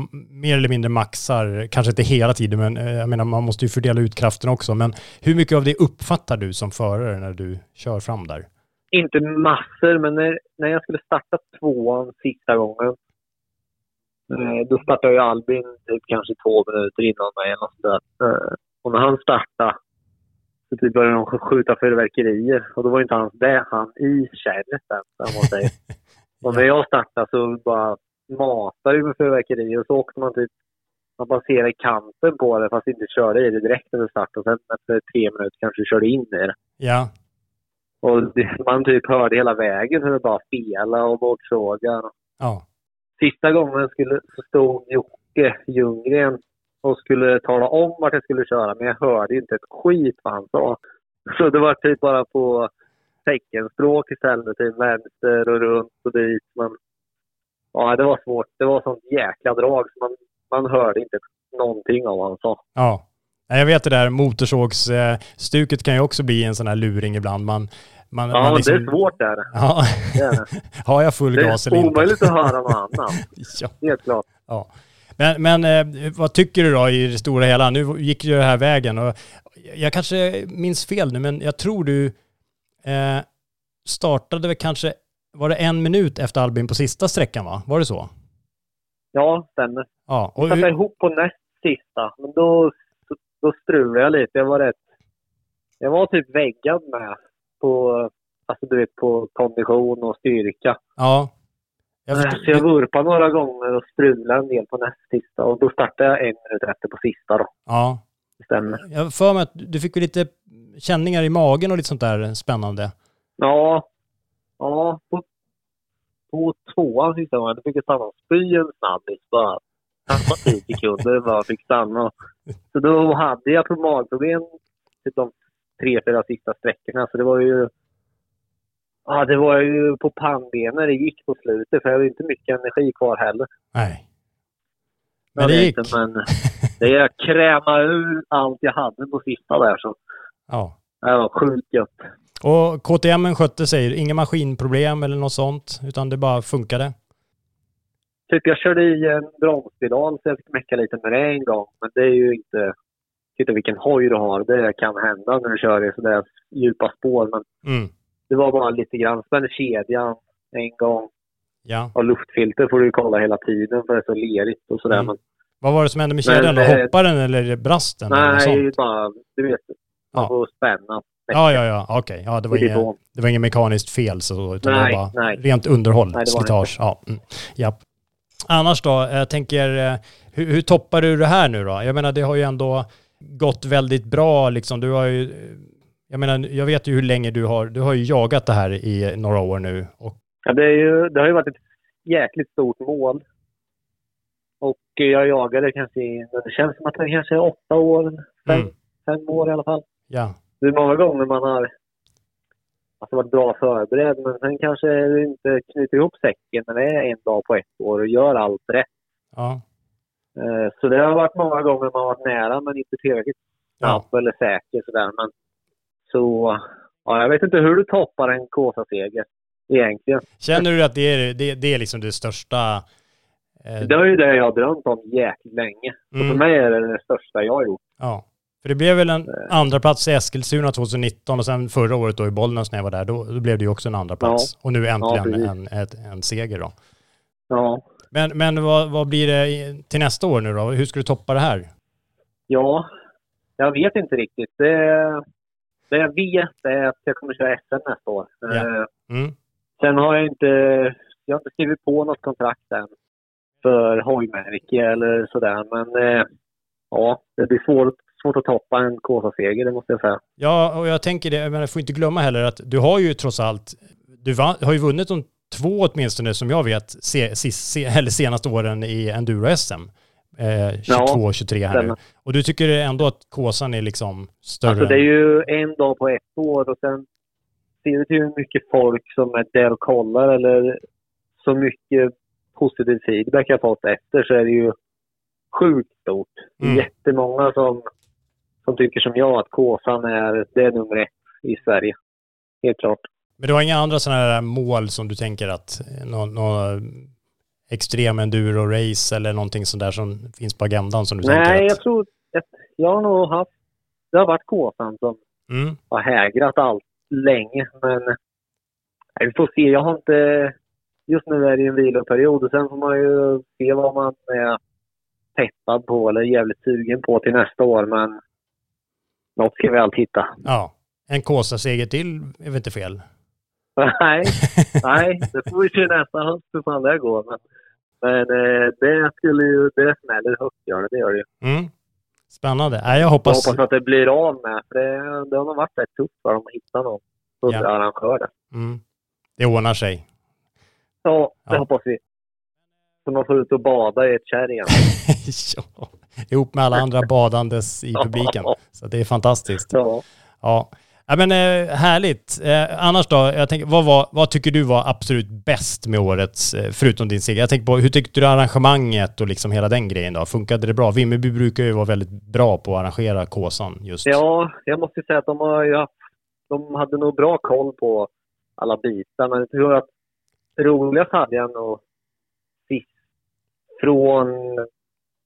mer eller mindre maxar, kanske inte hela tiden, men eh, jag menar man måste ju fördela ut kraften också. Men hur mycket av det uppfattar du som förare när du kör fram där? Inte massor, men när, när jag skulle starta tvåan sista gången. eh, Då startade ju Albin typ kanske två minuter innan mig. eller något sånt där. Eh, Och när han startade så typ började de skjuta fyrverkerier. Och då var inte hans det han i kärret än, man säger. Och när jag startade så bara matade vi med fyrverkerier och så åkte man typ man baserade kanten på det fast inte körde i det direkt efter start och sen efter tre minuter kanske körde in i det. Ja, Och det, man typ hörde hela vägen hur det bara spelade och bortsågar. ja, Sista gången skulle, så stod Jocke Ljunggren och skulle tala om vart jag skulle köra, men jag hörde inte ett skit vad han sa. Så det var typ bara på teckenspråk istället, till vänster och runt och dit. Men ja, det var svårt. Det var sånt jäkla drag så man, man hörde inte någonting av vad han sa. ja. Jag vet det där motorsågsstuket kan ju också bli en sån här luring ibland. Man, man, Ja, man liksom- det är svårt där. Ja. Det är det. Har jag full Det gas eller är inte? omöjligt att höra något annat. Ja. Helt klart. Ja. Men, men eh, vad tycker du då i det stora hela? Nu gick ju det här vägen och jag kanske minns fel nu, men jag tror du eh, startade väl kanske, var det en minut efter Albin på sista sträckan va? Var det så? Ja, stämmer. Ja. Och Jag satte hur, ihop på näst sista, men då, då strulade jag lite. Jag var rätt... Jag var typ väggad med på, alltså du vet, på kondition och styrka. ja. Jag Så jag vurpade några gånger och strulade en del på näst sista och då startade jag en minut efter på sista då. ja. Det stämmer. Jag för mig att du fick lite känningar i magen och lite sånt där spännande. Ja, ja på, på tvåan sista gången då fick jag stanna och spy en snabbis bara. Tappa 10 sekunder bara fick stanna. Så då hade jag på magproblem typ de tre, fyra sista sträckorna. Så det var ju... Ja, det var ju på pannbenen det gick på slutet för jag hade inte mycket energi kvar heller. Nej. Men det gick. Inte, men det jag krämade ur allt jag hade på sista där så Ja. det var sjukt gött. Och KTM skötte sig, inga maskinproblem eller något sånt, utan det bara funkade. Typ jag körde i en bromspedal så jag fick mecka lite med det en gång. Men det är ju inte... Titta vilken hoj du har. Det kan hända när du kör i sådär djupa spår. Men Mm. Det var bara lite grann. Spände kedjan en gång. Ja. Och luftfilter får du kolla hela tiden för det är så lerigt och sådär. Mm. Men Vad var det som hände med kedjan då? eh, Hoppade den eller brast den? eller nej, sånt? bara... Du vet. Man Ja. får spänna. Ja, ja, ja, okej. Ja, det var inget, det var inget mekaniskt fel så, utan Nej, det var bara nej. rent underhåll, Nej, slitage. Ja, mm. Japp. Annars då, jag tänker, eh, hur, hur toppar du det här nu då? Jag menar, det har ju ändå gått väldigt bra liksom. Du har ju, Jag menar, jag vet ju hur länge du har, du har ju jagat det här i några år nu. Och, Ja, det, är ju, det har ju varit ett jäkligt stort mål. Och jag jagade kanske i, det känns som att det kanske är åtta år, fem, Mm. fem år i alla fall. ja, Det är många gånger man har alltså, varit bra förberedd, men sen kanske det inte knyter ihop säcken när det är en dag på ett år och gör allt rätt. ja, Eh, Så det har varit många gånger man har varit nära, men inte tillräckligt ja. snabb eller säker sådär. Men så, ja, jag vet inte hur du toppar en Kåsa-seger egentligen. Känner du att det är, det, det är liksom det största? Eh, Det är ju det jag har drömt om jäkligt länge. Så Mm. för mig är det det största jag har gjort. Ja. För det blev väl en andra plats i Eskilstuna 2019 och sen förra året då i Bollnäs när jag var där, då, då blev det ju också en andra plats. Och nu äntligen precis. en, ett, en seger då. Ja, Men, men vad, vad blir det till nästa år nu då? Hur ska du toppa det här? ja jag vet inte riktigt. Det, det jag vet är att jag kommer köra SM nästa år. Ja. Eh, Mm. Sen har jag inte, jag har inte skrivit på något kontrakt än för hojmärke eller sådär. Men eh, ja, det blir svårt, svårt att toppa en Kåsa-seger, det måste jag säga. Ja, och jag tänker det, men jag får inte glömma heller att du har ju trots allt, du vann, har ju vunnit de två åtminstone som jag vet, se, sist, se, eller senaste åren i enduro-SM. Eh, 22, 23 här nu. Och du tycker ändå att Kåsan är liksom större? Alltså det är ju en dag på ett år och sen ser du hur mycket folk som är där och kollar eller så mycket positiv feedback jag fått efter så är det ju sjukt stort. Mm. jättemånga som, som tycker som jag att Kåsan är, det är nummer ett i Sverige. Helt klart. Men du har inga andra sådana här mål som du tänker att någon, någon extrem enduro-race eller någonting sånt där som finns på agendan som du tänker Nej, jag tror att jag har nog haft, det har varit Kåsan som Mm, har hägrat allt länge. Men nej, vi får se. Jag har inte... Just nu är det ju en viloperiod och sen får man ju se vad man är peppad på eller jävligt sugen på till nästa år. Men något ska vi alltid hitta. ja. En Kåsa-seger till är väl inte fel? nej, nej, det får vi se nästa höst hur fan det går. Men, men eh, det skulle ju... Det smäller högt, gör det. Det gör det ju. Mm. Spännande. Nej, jag Jag hoppas... hoppas att det blir av med. För det, det har nog varit rätt tufft för dem att hitta någon arrangör där. Mm. Det ordnar sig. Ja, det Ja. hoppas vi. Så man får ut och bada i ett kärr igen. ja. Ihop med alla andra badandes i publiken. Så det är fantastiskt. Ja. Ja. Ja, men eh, härligt. Eh, annars då, jag tänker, vad, var, vad tycker du var absolut bäst med årets, eh, förutom din seger? Jag tänker på, hur tyckte du arrangemanget och liksom hela den grejen då? Funkade det bra? Vimmerby brukar ju vara väldigt bra på att arrangera Kåsan just. ja, jag måste säga att de, har ju haft, de hade nog bra koll på alla bitar. Men jag tror att roligast hade jag nog sist från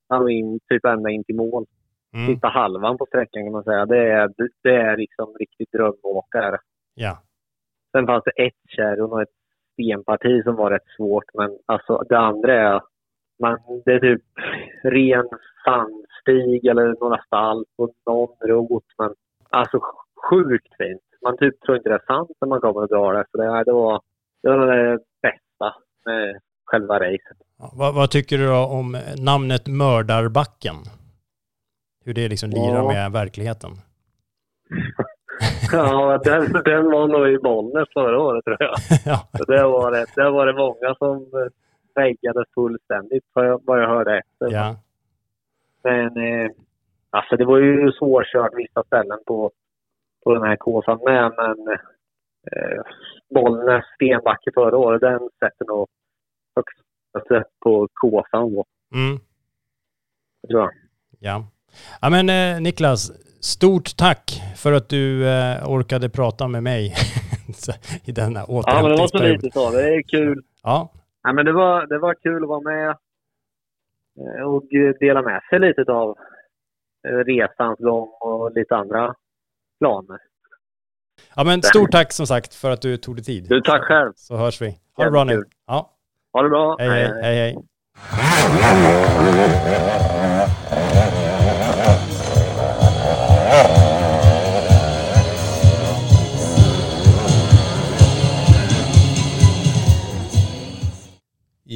alltså in, typ ända in till mål. Mm. Sista halvan på sträckan kan man säga. Det är, det är liksom riktigt drömåkare. Ja. Sen fanns det ett kärr och ett stenparti som var rätt svårt. Men alltså det andra är, man, det är typ ren sandstig eller några stall och någon rot. Men alltså sjukt fint. Man typ tror inte det är sant när man kommer och drar det. Så det, det, var, det var det bästa med själva racet. Ja, Vad, vad tycker du då om namnet Mördarbacken? Hur det liksom lirar Ja. med verkligheten? Ja, den, den var nog i Bollnäs förra året tror jag. ja. Det var det, det var det många som eh, väggade fullständigt vad jag, vad jag hörde efter. ja. Men eh, alltså det var ju svårkört vissa ställen på, på den här Kåsan med. Men eh, Bollnäs Stenbacke förra året, den sätter nog högst på Kåsan då, Mm. jag. Ja. Ja men eh, Niklas, stort tack för att du eh, orkade prata med mig i denna Ja, men det var så återhämtningsperiod. lite så. Det är kul. Ja, Ja, men det, var, det var kul att vara med eh, och dela med sig lite av eh, resans gång och lite andra planer. ja, men stort tack som sagt för att du tog dig tid. Du, tack själv. Så hörs vi. Ha det bra nu. Ja, Ha det bra. hej, hej, hej, hej.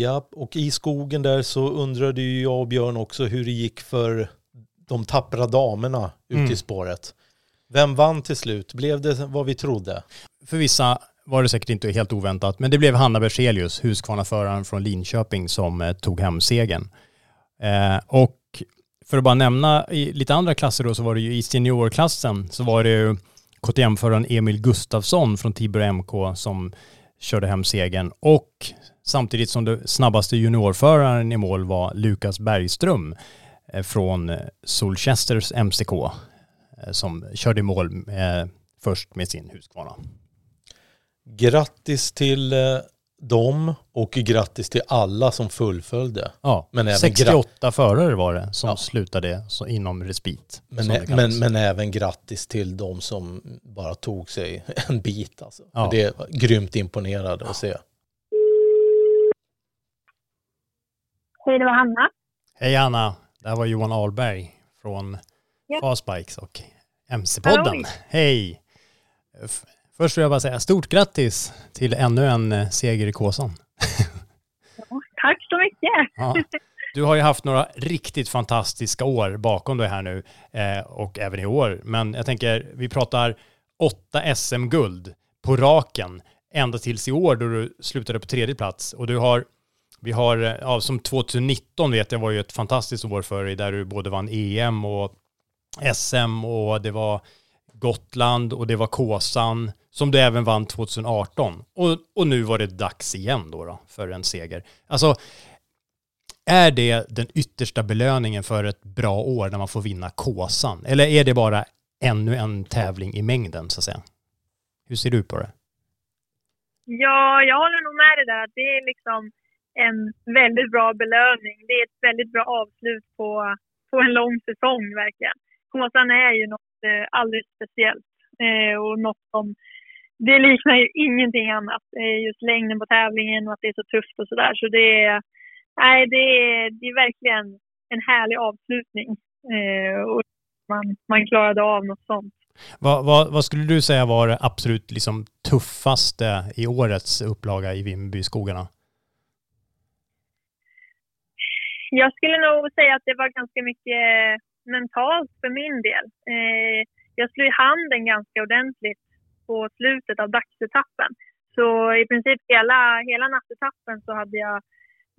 Ja, och i skogen där så undrade ju jag och Björn också hur det gick för de tappra damerna ute Mm. i spåret. Vem vann till slut? Blev det vad vi trodde? För vissa var det säkert inte helt oväntat, men det blev Hanna Berzelius, Husqvarna-föraren från Linköping, som eh, tog hem segern. Eh, och för att bara nämna i lite andra klasser då så var det ju i seniorklassen så var det ju KTM-föraren Emil Gustafsson från Tibro MK som körde hem segern och samtidigt som det snabbaste juniorföraren i mål var Lukas Bergström eh, från eh, Solchesters MCK eh, som körde i mål med, först med sin Husqvarna. Grattis till dem och grattis till alla som fullföljde. Ja, Men även 68 förare var det som Ja. slutade så inom respit. Men, men, men även grattis till de som bara tog sig en bit. Alltså. Ja. Det är grymt imponerande att se. Hej, det var Hanna. Hej Anna, det här var Johan Ahlberg från Ja. Fastbikes och MC-podden. Hej! Först vill jag bara säga stort grattis till ännu en eh, seger i Kåsan. Tack så mycket. Ja. Du har ju haft några riktigt fantastiska år bakom dig här nu eh, och även i år. Men jag tänker, vi pratar åtta SM-guld på raken ända tills i år då du slutade på tredje plats. Och du har, vi har, eh, ja, som 2019 vet jag var ju ett fantastiskt år för dig där du både vann EM och SM och det var Gotland och det var Kåsan som du även vann 2018. Och, och nu var det dags igen då, då för en seger. Alltså, är det den yttersta belöningen för ett bra år när man får vinna Kåsan? Eller är det bara ännu en tävling i mängden så att säga? Hur ser du på det? Ja, jag håller nog med dig där. Det är liksom en väldigt bra belöning. Det är ett väldigt bra avslut på, på en lång säsong verkligen. Kåsan är ju något eh, alldeles speciellt eh, och något som det liknar ju ingenting annat. Eh, just längden på tävlingen och att det är så tufft och sådär. Så det är, nej, det är, det är verkligen en härlig avslutning. Eh, och man, man klarade av något sånt. Vad, vad, vad skulle du säga var det absolut liksom tuffaste i årets upplaga i Vimmerbyskogarna? Jag skulle nog säga att det var ganska mycket mentalt för min del. Eh, jag slog i handen ganska ordentligt på slutet av dagsetappen. Så i princip hela, hela nattetappen så hade jag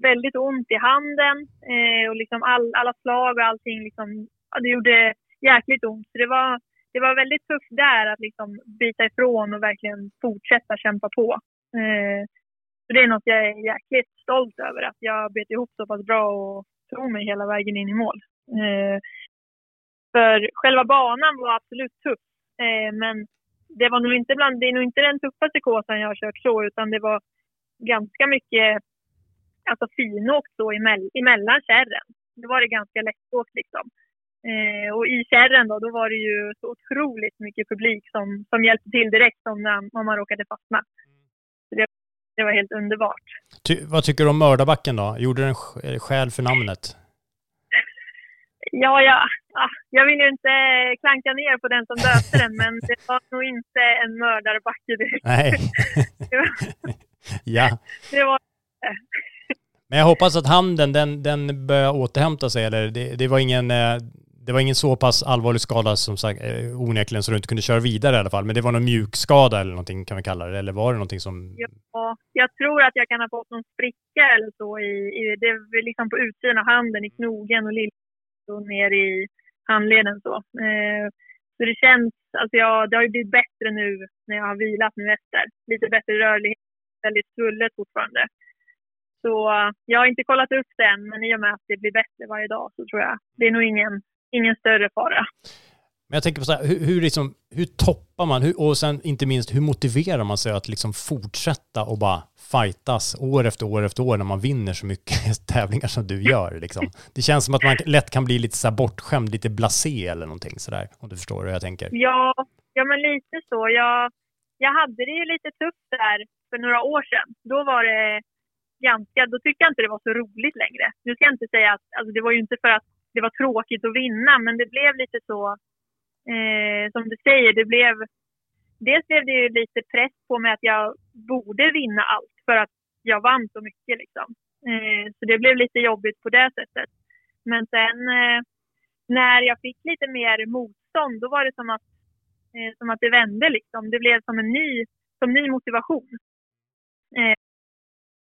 väldigt ont i handen eh, och liksom all, alla slag och allting liksom, ja, det gjorde jäkligt ont. Så det var, det var väldigt tufft där att liksom bita ifrån och verkligen fortsätta kämpa på. Eh, så det är något jag är jäkligt stolt över, att jag bet ihop så pass bra och tog mig hela vägen in i mål. Eh, för själva banan var absolut tuff, eh, men det var nog inte bland, det är nog inte den tuffaste kåsan jag har kört så, utan det var ganska mycket alltså finåkt så emell, emellan kärren. Då var det ganska lättåkt liksom. Eh, och i kärren då, då var det ju så otroligt mycket publik som, som hjälpte till direkt om, när, om man råkade fastna. Så det, det var helt underbart. Ty, vad tycker du om Mördarbacken då? Gjorde den skäl för namnet? Ja, ja, ja, jag vill ju inte klanka ner på den som döpte den, men det var nog inte en mördarbacke direkt. Nej. Ja. det var Men jag hoppas att handen, den, den börjar återhämta sig. Eller det, det, var ingen, eh, det var ingen så pass allvarlig skada som sagt, eh, onekligen så du inte kunde köra vidare i alla fall. Men det var någon mjukskada eller någonting kan vi kalla det. Eller var det någonting som... Ja, jag tror att jag kan ha fått någon spricka eller så i, i det liksom på utsidan av handen, i knogen och lill och ner i handleden så. Eh, så det känns, alltså jag, det har ju blivit bättre nu när jag har vilat nu efter. Lite bättre rörlighet, väldigt svullet fortfarande. Så jag har inte kollat upp det än, men i och med att det blir bättre varje dag så tror jag det är nog ingen, ingen större fara. Men jag tänker på så här, hur, hur, liksom, hur toppar man, hur, och sen inte minst hur motiverar man sig att liksom fortsätta och bara fightas år efter år efter år när man vinner så mycket tävlingar som du gör liksom. Det känns som att man lätt kan bli lite så här bortskämd, lite blasé eller någonting sådär, om du förstår hur jag tänker. Ja, ja men lite så. Jag, jag hade det ju lite tufft där för några år sedan. Då var det ganska, då tyckte jag inte det var så roligt längre. Nu ska jag inte säga att, alltså det var ju inte för att det var tråkigt att vinna, men det blev lite så, eh, som du säger, det blev, dels blev det ju lite press på mig att jag borde vinna allt för att jag vann så mycket liksom. Eh, så det blev lite jobbigt på det sättet. Men sen eh, när jag fick lite mer motstånd, då var det som att Eh, som att det vände liksom. Det blev som en ny, som ny motivation. Eh,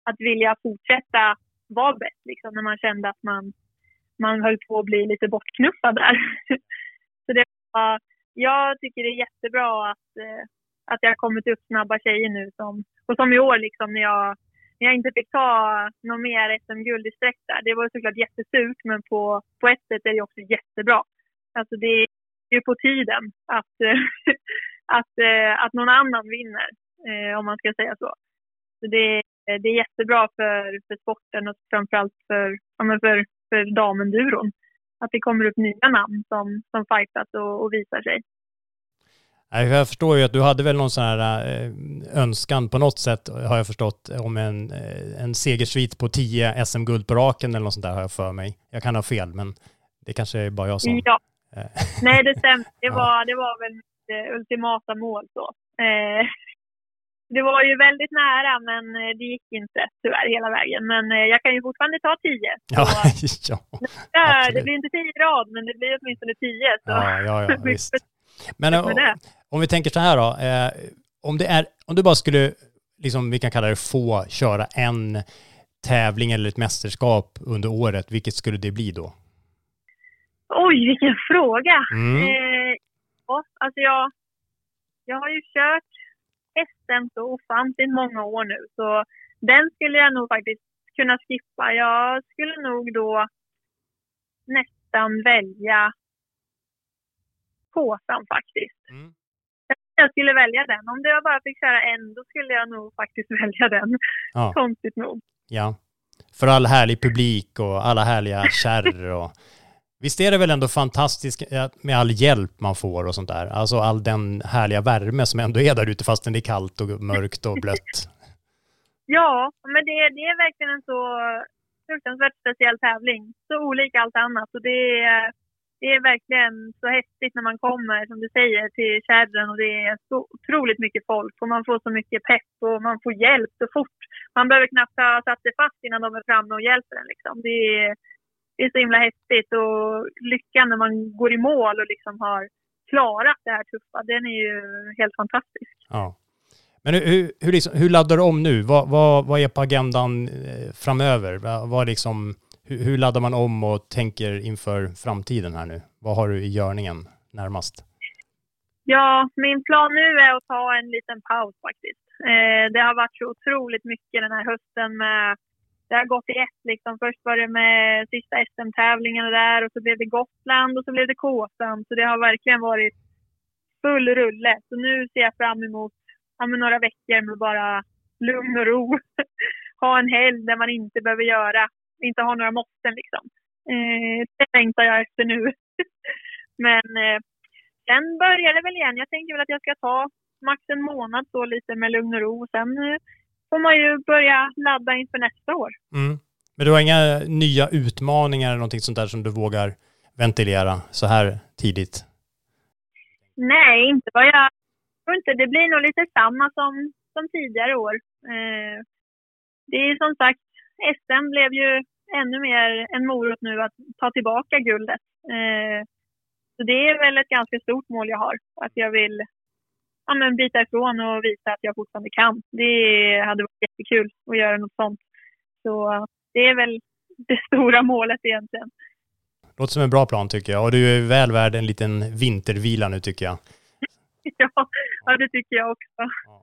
att vilja fortsätta vara bäst liksom, när man kände att man, man höll på att bli lite bortknuffad där. Så det var, jag tycker det är jättebra att, eh, att jag har kommit upp snabba tjejer nu. Som, och som i år liksom när jag, när jag inte fick ta något mer SM-guld i sträck där. Det var såklart jättesurt men på, på ett sätt är det också jättebra. Alltså det är ju på tiden att, att, eh, att någon annan vinner, eh, om man ska säga så. så det, det är jättebra för, för sporten och framförallt för, ja, för, för damenduron. Att det kommer upp nya namn som, som fightas och, och visar sig. Jag förstår ju att du hade väl någon sån här eh, önskan på något sätt, har jag förstått, om en, eh, en segersvit på 10 SM-guld på raken eller något sånt där har jag för mig. Jag kan ha fel, men det kanske är bara jag som... Ja. Nej, det stämmer. Det var, det var väl mitt ultimata mål så. Det var ju väldigt nära, men det gick inte tyvärr hela vägen. Men jag kan ju fortfarande ta 10. Ja, ja, det blir inte 10 rad, men det blir åtminstone 10. Så. Ja, ja, ja visst. Men om vi tänker så här då, eh, om, det är, om du bara skulle, liksom, vi kan kalla det få, köra en tävling eller ett mästerskap under året, vilket skulle det bli då? Oj, vilken fråga! Mm. Eh, ja, alltså jag, jag har ju kört SM så ofantligt många år nu, så den skulle jag nog faktiskt kunna skippa. Jag skulle nog då nästan välja påsen faktiskt. Mm jag skulle välja den. Om jag bara fick köra en, då skulle jag nog faktiskt välja den. Ja. Konstigt nog. Ja. För all härlig publik och alla härliga kärr och... Visst är det väl ändå fantastiskt eh, med all hjälp man får och sånt där? Alltså all den härliga värme som ändå är där ute fastän det är kallt och mörkt och blött. ja, men det, det är verkligen en så fruktansvärt speciell tävling. Så olik allt annat. Och det är, det är verkligen så häftigt när man kommer, som du säger, till kärren och det är så otroligt mycket folk och man får så mycket pepp och man får hjälp så fort. Man behöver knappt ha satt sig fast innan de är framme och hjälper en. Liksom. Det, är, det är så himla häftigt och lyckan när man går i mål och liksom har klarat det här tuffa, den är ju helt fantastisk. Ja. Men hur, hur, liksom, hur laddar du om nu? Vad, vad, vad är på agendan eh, framöver? Vad liksom hur, hur laddar man om och tänker inför framtiden här nu? Vad har du i görningen närmast? Ja, min plan nu är att ta en liten paus faktiskt. Eh, det har varit så otroligt mycket den här hösten med det har gått i ett liksom. Först var det med sista SM-tävlingarna där och så blev det Gotland och så blev det Kåsan. Så det har verkligen varit full rulle. Så nu ser jag fram emot ja, några veckor med bara lugn och ro. ha en helg där man inte behöver göra inte ha några måsten liksom. Eh, det längtar jag efter nu. Men eh, sen börjar det väl igen. Jag tänker väl att jag ska ta max en månad så lite med lugn och ro. Sen eh, får man ju börja ladda inför nästa år. Mm. Men du har inga nya utmaningar eller någonting sånt där som du vågar ventilera så här tidigt? Nej, inte vad jag tror inte. Det blir nog lite samma som, som tidigare år. Eh, det är som sagt SM blev ju ännu mer en morot nu att ta tillbaka guldet. Eh, så det är väl ett ganska stort mål jag har. Att jag vill ja, men bita ifrån och visa att jag fortfarande kan. Det hade varit jättekul att göra något sånt. Så det är väl det stora målet egentligen. Låter som en bra plan tycker jag. Och du är väl värd en liten vintervila nu tycker jag. ja, ja, det tycker jag också. Ja.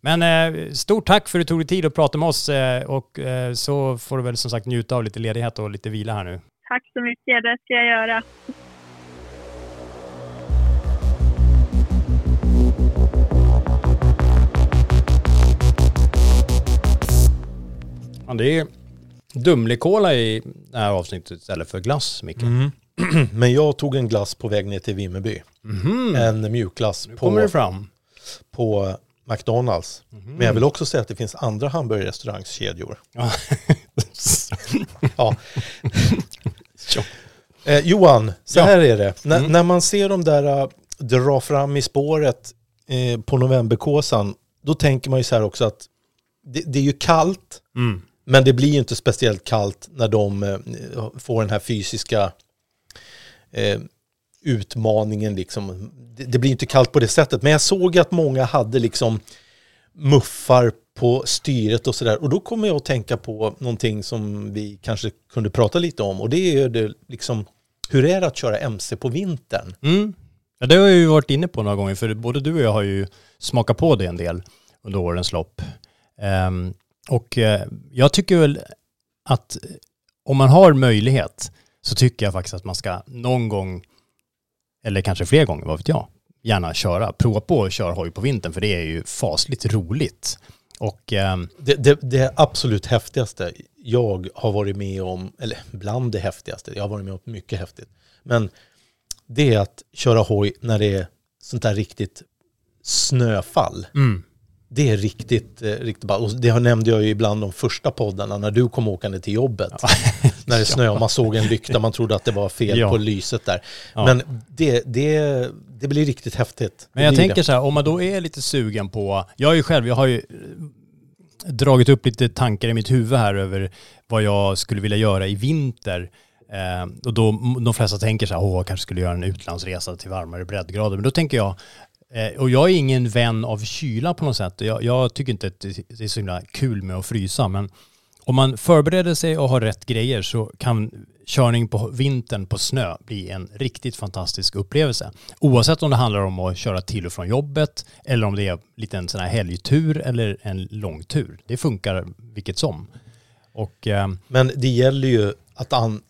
Men eh, stort tack för att du tog dig tid att prata med oss eh, och eh, så får du väl som sagt njuta av lite ledighet och lite vila här nu. Tack så mycket, det ska jag göra. Ja, det är Dumlekola i det här avsnittet istället för glass, Micke. Mm. Men jag tog en glass på väg ner till Vimmerby. Mm. En mjukglass. Nu kommer det fram. På McDonalds. Mm. Men jag vill också säga att det finns andra hamburgerrestaurangskedjor. Ja. ja. eh, Johan, så ja. här är det. N mm. När man ser de där uh, dra fram i spåret eh, på novemberkåsan, då tänker man ju så här också att det, det är ju kallt, mm men det blir ju inte speciellt kallt när de eh, får den här fysiska eh, utmaningen liksom. Det, det blir inte kallt på det sättet. Men jag såg att många hade liksom muffar på styret och sådär. Och då kommer jag att tänka på någonting som vi kanske kunde prata lite om. Och det är ju det liksom, hur är det att köra MC på vintern? Mm. Ja, det har jag ju varit inne på några gånger, för både du och jag har ju smakat på det en del under årens lopp. Um, och uh, jag tycker väl att om man har möjlighet så tycker jag faktiskt att man ska någon gång, eller kanske fler gånger, vad vet jag, gärna köra, prova på att köra hoj på vintern, för det är ju fasligt roligt. Och, um, det, det, det absolut häftigaste jag har varit med om, eller bland det häftigaste, jag har varit med om mycket häftigt, men det är att köra hoj när det är sånt där riktigt snöfall. Mm. Det är riktigt, eh, riktigt bra. Och det nämnde jag ju ibland de första poddarna när du kom åkande till jobbet. Ja. när det snöade och man såg en lykta, man trodde att det var fel Ja. på lyset där. Ja. Men det, det, det blir riktigt häftigt. Men jag tänker det. så här, om man då är lite sugen på, jag är ju själv, jag har ju eh, dragit upp lite tankar i mitt huvud här över vad jag skulle vilja göra i vinter. Eh, och då de flesta tänker så här, åh, jag kanske skulle göra en utlandsresa till varmare breddgrader. Men då tänker jag, Eh, och jag är ingen vän av kyla på något sätt. Jag, jag tycker inte att det är så himla kul med att frysa, men om man förbereder sig och har rätt grejer så kan körning på vintern på snö bli en riktigt fantastisk upplevelse. Oavsett om det handlar om att köra till och från jobbet eller om det är lite en sån här helgtur eller en långtur. Det funkar vilket som. Och eh, Men det gäller ju att, an,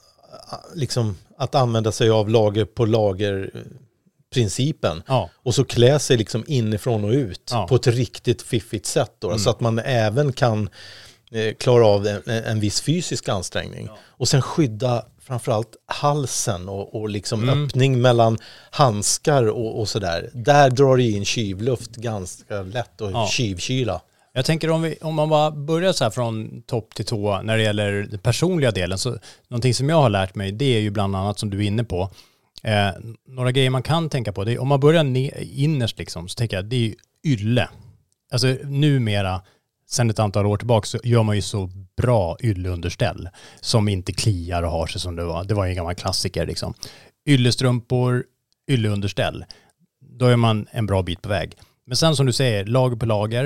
liksom, att använda sig av lager på lager principen. ja, Och så klä sig liksom inifrån och ut Ja. på ett riktigt fiffigt sätt. Då, Mm. Så att man även kan eh, klara av en, en viss fysisk ansträngning. Och sen skydda framförallt halsen och, och liksom Mm. öppning mellan handskar och, och sådär. Där drar det in kyvluft ganska lätt och Ja. kyvkyla. Jag tänker om, vi, om man bara börjar så här från topp till tå när det gäller den personliga delen. Så någonting som jag har lärt mig det är ju bland annat som du är inne på. Eh, några grejer man kan tänka på. Det är, om man börjar ne- innerst liksom så tänker jag det är ju ylle. Alltså numera, sen ett antal år tillbaka så gör man ju så bra ylleunderställ som inte kliar och har sig som det var. Det var ju en gammal klassiker liksom. Yllestrumpor, ylleunderställ. Då är man en bra bit på väg. Men sen som du säger, lager på lager.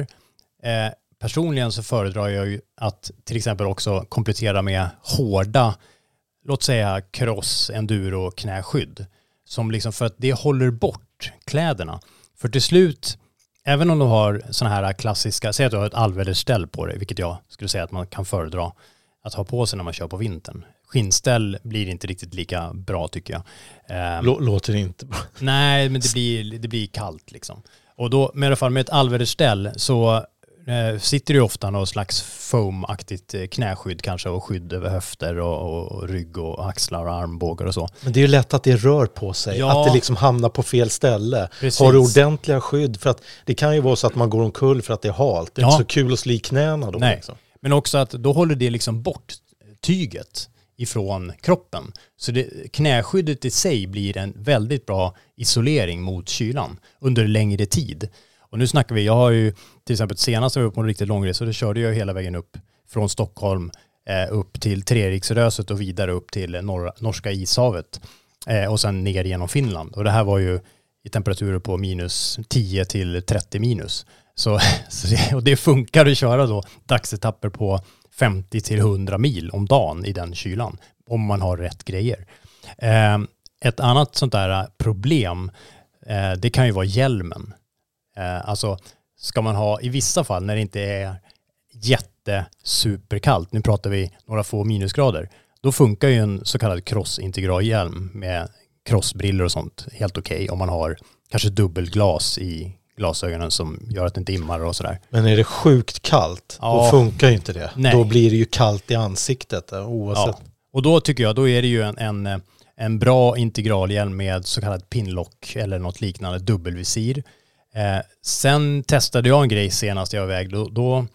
Eh, personligen så föredrar jag ju att till exempel också komplettera med hårda, låt säga cross, enduro, knäskydd. Som liksom för att det håller bort kläderna. För till slut, även om du har sådana här klassiska, säg att du har ett allvädersställ på dig, vilket jag skulle säga att man kan föredra att ha på sig när man kör på vintern. Skinnställ blir inte riktigt lika bra tycker jag. Eh, Lå- Låter inte bra. Nej, men det blir, det blir kallt liksom. Och då, med i alla fall med ett allvädersställ så sitter det ju ofta någon slags foamaktigt eh, knäskydd kanske och skydd över höfter och, och, och rygg och axlar och armbågar och så. Men det är ju lätt att det rör på sig, Ja. att det liksom hamnar på fel ställe. Precis. Har du ordentliga skydd? För att det kan ju vara så att man går omkull för att det är halt. Det är Ja. inte så kul att slå i knäna då. Nej. Liksom. Men också att då håller det liksom bort tyget ifrån kroppen. Så det, knäskyddet i sig blir en väldigt bra isolering mot kylan under längre tid. Och nu snackar vi, jag har ju till exempel senast jag var på en riktigt lång resa, då körde jag hela vägen upp från Stockholm eh, upp till Treriksröset och vidare upp till norra, norska ishavet eh, och sen ner genom Finland. Och det här var ju i temperaturer på minus 10 till 30 minus. Så, så det, och det funkar att köra då dagsetapper på 50 till 100 mil om dagen i den kylan. Om man har rätt grejer. Eh, ett annat sånt där problem, eh, det kan ju vara hjälmen. Eh, alltså ska man ha, i vissa fall när det inte är jättesuperkallt, nu pratar vi några få minusgrader, då funkar ju en så kallad crossintegralhjälm med crossbriller och sånt helt okej om man har kanske dubbelglas i glasögonen som gör att det inte immar och sådär. Men är det sjukt kallt, Ja. då funkar ju inte det. Nej. Då blir det ju kallt i ansiktet eh, oavsett. Ja. Och då tycker jag, då är det ju en, en, en bra integralhjälm med så kallad pinlock eller något liknande dubbelvisir. Eh, sen testade jag en grej senast jag var iväg. Då, då,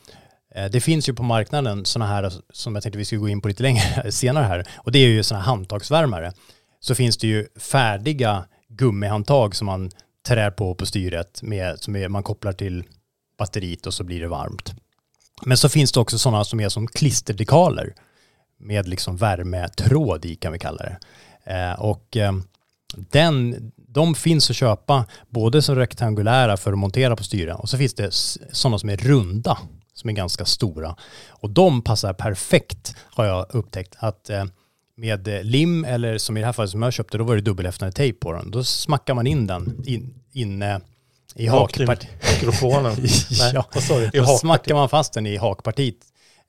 eh, det finns ju på marknaden sådana här som jag tänkte vi skulle gå in på lite längre senare här. Och det är ju sådana här handtagsvärmare. Så finns det ju färdiga gummihandtag som man trär på på styret med, som är, man kopplar till batteriet och så blir det varmt. Men så finns det också sådana som är som klisterdekaler med liksom värmetråd i kan vi kalla det. Eh, och eh, den, de finns att köpa både som rektangulära för att montera på styren och så finns det sådana som är runda som är ganska stora. Och de passar perfekt har jag upptäckt att eh, med lim eller som i det här fallet som jag köpte då var det dubbelhäftande tejp på den. Då smackar man in den in, inne i hakpartiet. mikrofonen. ja, sorry, då smackar man fast den i hakpartiet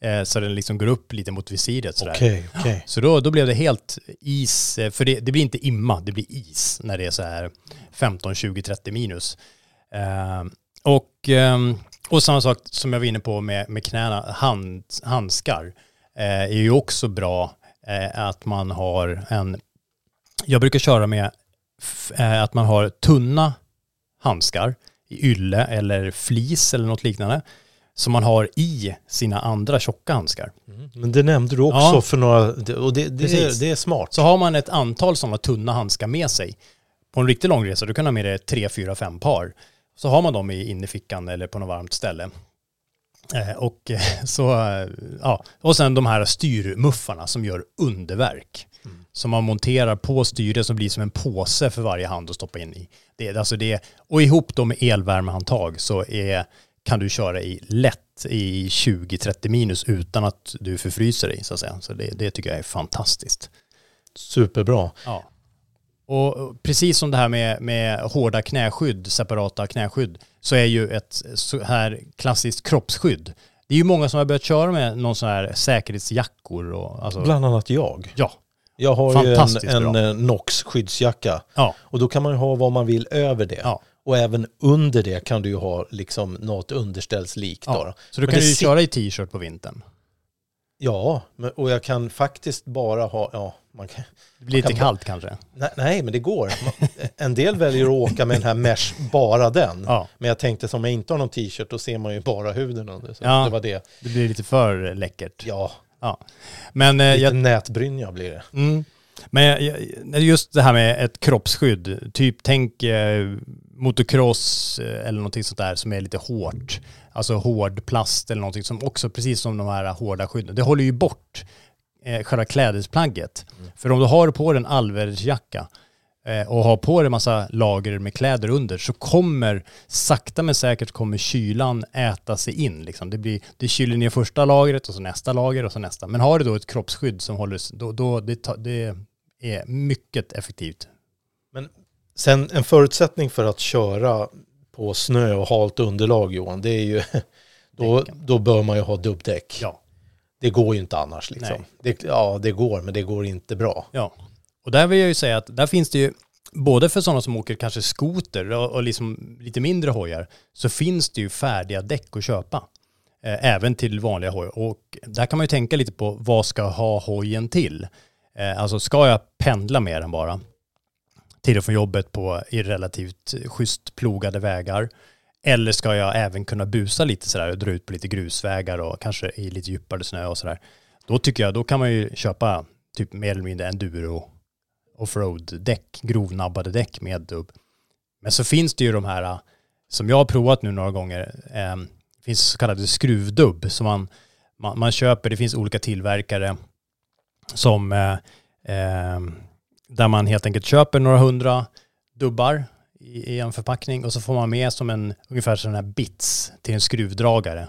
eh, så den liksom går upp lite mot visiret sådär. Okay, okay. Så då, då blev det helt is, eh, för det, det, blir inte imma, det blir is när det är så här 15, 20, 30 minus. Eh, och, eh, och samma sak som jag var inne på med, med knäna, hand, handskar eh, är ju också bra att man har en, jag brukar köra med att man har tunna handskar i ylle eller flis eller något liknande som man har i sina andra tjocka handskar. Mm. Men det nämnde du också ja. för några, och det, det, är, det är smart. Så har man ett antal sådana tunna handskar med sig på en riktigt lång resa, du kan ha med dig tre, fyra, fem par. Så har man dem i innerfickan eller på något varmt ställe. Eh, och så, ja, och sen de här styrmuffarna som gör underverk. Mm. Som man monterar på styret som blir som en påse för varje hand att stoppa in i. Det, alltså det, och ihop då med elvärmehandtag så är kan du köra i lätt i 20-30 minus utan att du förfryser dig så att säga. Så det, det tycker jag är fantastiskt. Superbra. Ja. Och precis som det här med, med hårda knäskydd, separata knäskydd, så är ju ett så här klassiskt kroppsskydd. Det är ju många som har börjat köra med någon sån här säkerhetsjackor och alltså, Bland annat jag. Ja. Jag har ju en, en eh, NOx skyddsjacka. Ja. Och då kan man ju ha vad man vill över det. Ja. Och även under det kan du ju ha liksom något underställslikt. Ja, då. Så du kan ju köra i t-shirt på vintern? Ja, och jag kan faktiskt bara ha, ja, man kan, det blir lite kallt kanske? Nej, nej, men det går. En del väljer att åka med den här mesh, bara den. Ja. Men jag tänkte som jag inte har någon t-shirt, då ser man ju bara huden under. Så ja, det var det. Det blir lite för läckert. Ja. ja. Men, eh, lite jag, nätbrynja blir det. Mm. Men just det här med ett kroppsskydd, typ tänk eh, motocross eh, eller någonting sånt där som är lite hårt. Alltså hård plast eller någonting som också, precis som de här hårda skydden, det håller ju bort eh, själva klädesplagget. Mm. För om du har på dig en allvädersjacka eh, och har på dig massa lager med kläder under så kommer, sakta men säkert kommer kylan äta sig in. Liksom. Det, blir, det kyler ner första lagret och så nästa lager och så nästa. Men har du då ett kroppsskydd som håller, då, då det, det är mycket effektivt. Men sen en förutsättning för att köra på snö och halt underlag Johan, det är ju, då, då bör man ju ha dubbdäck. Ja. Det går ju inte annars liksom. Det, ja, det går, men det går inte bra. Ja, och där vill jag ju säga att där finns det ju, både för sådana som åker kanske skoter och, liksom lite mindre hojar, så finns det ju färdiga däck att köpa. Eh, även till vanliga hojar. Och där kan man ju tänka lite på vad ska ha hojen till? Eh, alltså ska jag pendla mer än bara till och från jobbet på i relativt schysst plogade vägar eller ska jag även kunna busa lite sådär och dra ut på lite grusvägar och kanske i lite djupare snö och sådär. Då tycker jag, då kan man ju köpa typ mer eller mindre enduro offroad-däck, grovnabbade däck med dubb. Men så finns det ju de här eh, som jag har provat nu några gånger. Eh, det finns så kallade skruvdubb som man, man, man köper. Det finns olika tillverkare som eh, eh, där man helt enkelt köper några hundra dubbar i, i, en förpackning och så får man med som en ungefär sån här bits till en skruvdragare.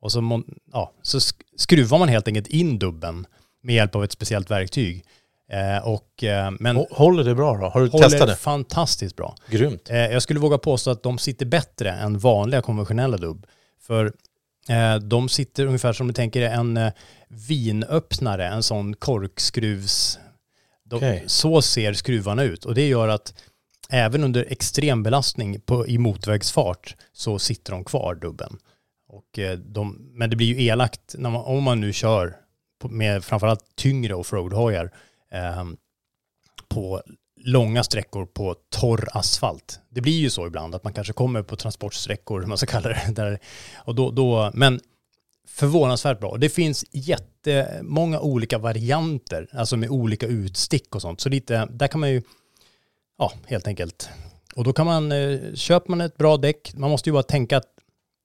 Och så, ja, så skruvar man helt enkelt in dubben med hjälp av ett speciellt verktyg. Eh, och, eh, men håller det bra då? Har du testat det? fantastiskt bra. Grymt. Eh, jag skulle våga påstå att de sitter bättre än vanliga konventionella dubb. För eh, de sitter ungefär som du tänker en vinöppnare, en sån korkskruvs... Okay. Så ser skruvarna ut och det gör att även under extrem belastning på, i motvägsfart så sitter de kvar dubben. Och eh, de, men det blir ju elakt man, om man nu kör med framförallt tyngre offroad-hojar eh, på långa sträckor på torr asfalt. Det blir ju så ibland att man kanske kommer på transportsträckor, man ska kalla det, där, och då, då, men förvånansvärt bra. Det finns jättemånga olika varianter, alltså med olika utstick och sånt. Så lite, där kan man ju, ja, helt enkelt. Och då kan man, eh, köper man ett bra däck, man måste ju bara tänka att,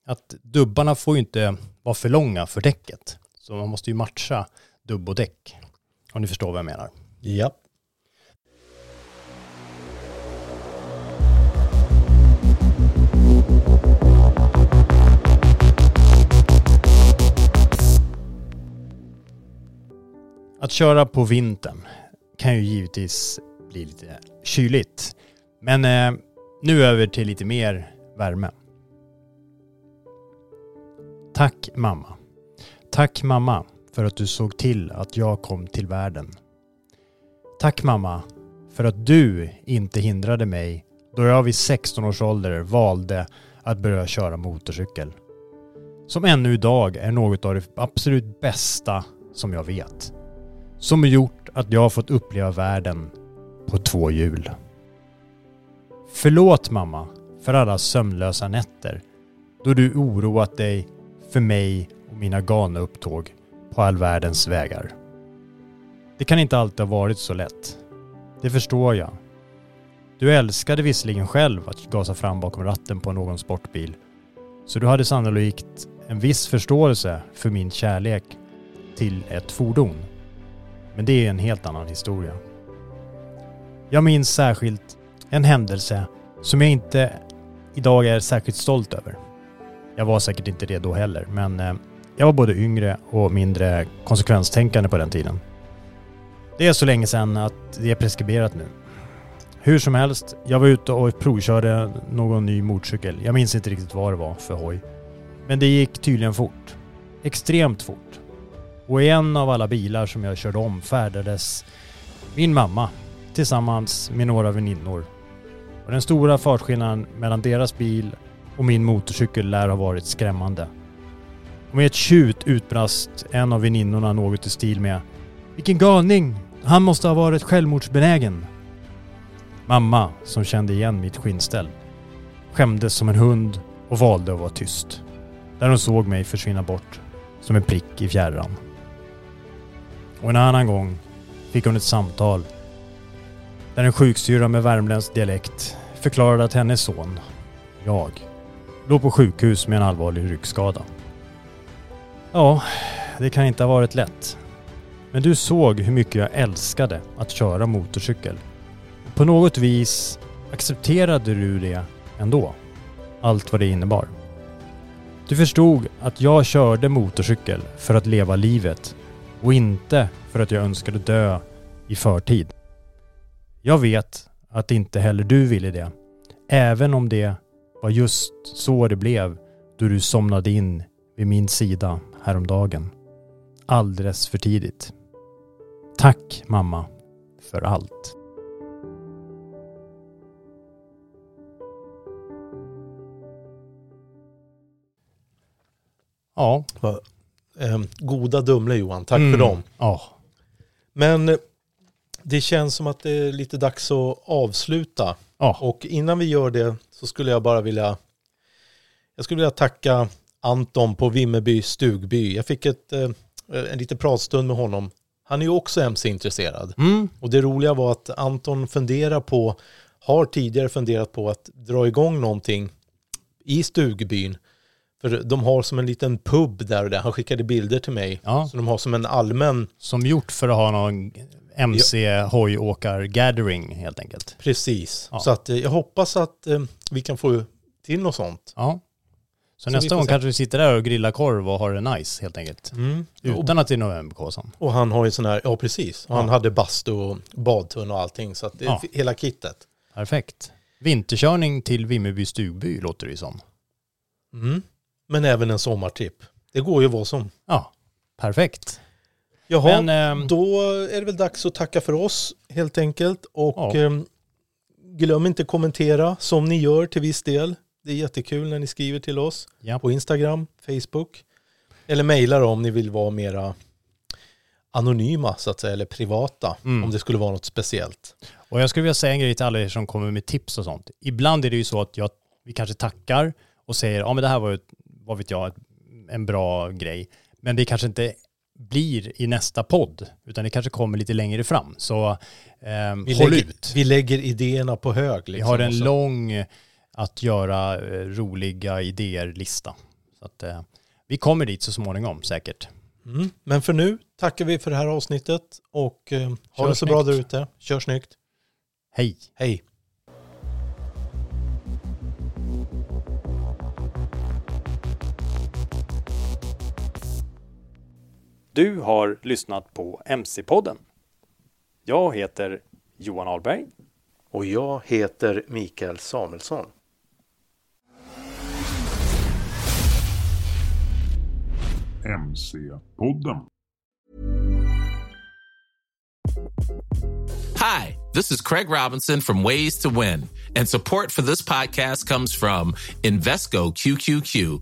att dubbarna får ju inte vara för långa för däcket. Så man måste ju matcha dubb och däck. Om ni förstår vad jag menar. Ja. Att köra på vintern kan ju givetvis bli lite kyligt. Men eh, nu över till lite mer värme. Tack mamma. Tack mamma för att du såg till att jag kom till världen. Tack mamma för att du inte hindrade mig då jag vid 16 års ålder valde att börja köra motorcykel. Som ännu idag är något av det absolut bästa som jag vet. Som gjort att jag har fått uppleva världen på två hjul. Förlåt mamma för alla sömnlösa nätter då du oroat dig för mig och mina galna upptåg på all världens vägar. Det kan inte alltid ha varit så lätt. Det förstår jag. Du älskade visserligen själv att gasa fram bakom ratten på någon sportbil. Så du hade sannolikt en viss förståelse för min kärlek till ett fordon. Men det är en helt annan historia. Jag minns särskilt en händelse som jag inte idag är särskilt stolt över. Jag var säkert inte det då heller, men eh, jag var både yngre och mindre konsekvenstänkande på den tiden. Det är så länge sedan att det är preskriberat nu. Hur som helst, jag var ute och provkörde någon ny motorcykel. Jag minns inte riktigt vad det var för hoj. Men det gick tydligen fort. Extremt fort. Och i en av alla bilar som jag körde om färdades min mamma tillsammans med några väninnor. Och den stora fartskillnaden mellan deras bil och min motorcykel lär ha varit skrämmande. Och med ett tjut utbrast en av väninnorna något i stil med Vilken galning! Han måste ha varit självmordsbenägen. Mamma, som kände igen mitt skinnställ, skämdes som en hund och valde att vara tyst. Där hon såg mig försvinna bort som en prick i fjärran. Och en annan gång fick hon ett samtal där en sjuksyrra med värmländsk dialekt förklarade att hennes son, jag, låg på sjukhus med en allvarlig ryggskada. Ja, det kan inte ha varit lätt. Men du såg hur mycket jag älskade att köra motorcykel. På något vis accepterade du det ändå. Allt vad det innebar. Du förstod att jag körde motorcykel för att leva livet och inte för att jag önskade dö i förtid. Jag vet att inte heller du ville det. Även om det var just så det blev då du somnade in vid min sida häromdagen. Alldeles för tidigt. Tack mamma för allt. Ja. Eh, goda Dumle Johan, tack Mm. för dem. Ja. Men eh, det känns som att det är lite dags att avsluta. Ja. Och innan vi gör det så skulle jag bara vilja jag skulle vilja tacka Anton på Vimmerby stugby. Jag fick ett, eh, en liten pratstund med honom. Han är ju också MC-intresserad. Mm. Och det roliga var att Anton funderar på, har tidigare funderat på att dra igång någonting i stugbyn. För de har som en liten pub där och där. Han skickade bilder till mig. Ja. Så de har som en allmän, Som gjort för att ha någon MC-hojåkar-gathering helt enkelt. precis. Ja. Så att eh, jag hoppas att eh, vi kan få till något sånt. Ja. Så, Så nästa gång kanske vi sitter där och grillar korv och har det nice helt enkelt. Mm. Utan att det är novemberkåsan. Och han har ju sån här, ja precis. Och Han Ja. hade bastu och badtunna och allting. Så att det Ja. hela kittet. Perfekt. Vinterkörning till Vimmerby stugby låter det ju som. Mm. Men även en sommartripp. Det går ju vad som. Ja, perfekt. Jaha, Men, ehm, då är det väl dags att tacka för oss helt enkelt. Och Ja. ehm, glöm inte kommentera som ni gör till viss del. Det är jättekul när ni skriver till oss Ja. på Instagram, Facebook. Eller mejlar om ni vill vara mera anonyma så att säga, eller privata Mm. om det skulle vara något speciellt. Och jag skulle vilja säga en grej till alla er som kommer med tips och sånt. Ibland är det ju så att jag, vi kanske tackar och säger ja men det här var ju, ett- vad vet jag, en bra grej. Men det kanske inte blir i nästa podd, utan det kanske kommer lite längre fram. Så Vi, håll lägger, ut. vi lägger idéerna på hög. Vi Liksom, har en så- lång eh, att göra eh, roliga idéer-lista. Så att eh, vi kommer dit så småningom säkert. Mm. Men för nu tackar vi för det här avsnittet och eh, ha det så bra där ute. Kör snyggt. Hej! Hej! Du har lyssnat på MC-podden. Jag heter Johan Ahlberg. Och jag heter Mikael Samuelsson. MC-podden. Hi, this is Craig Robinson from Ways to Win, and support for this podcast comes from Invesco QQQ,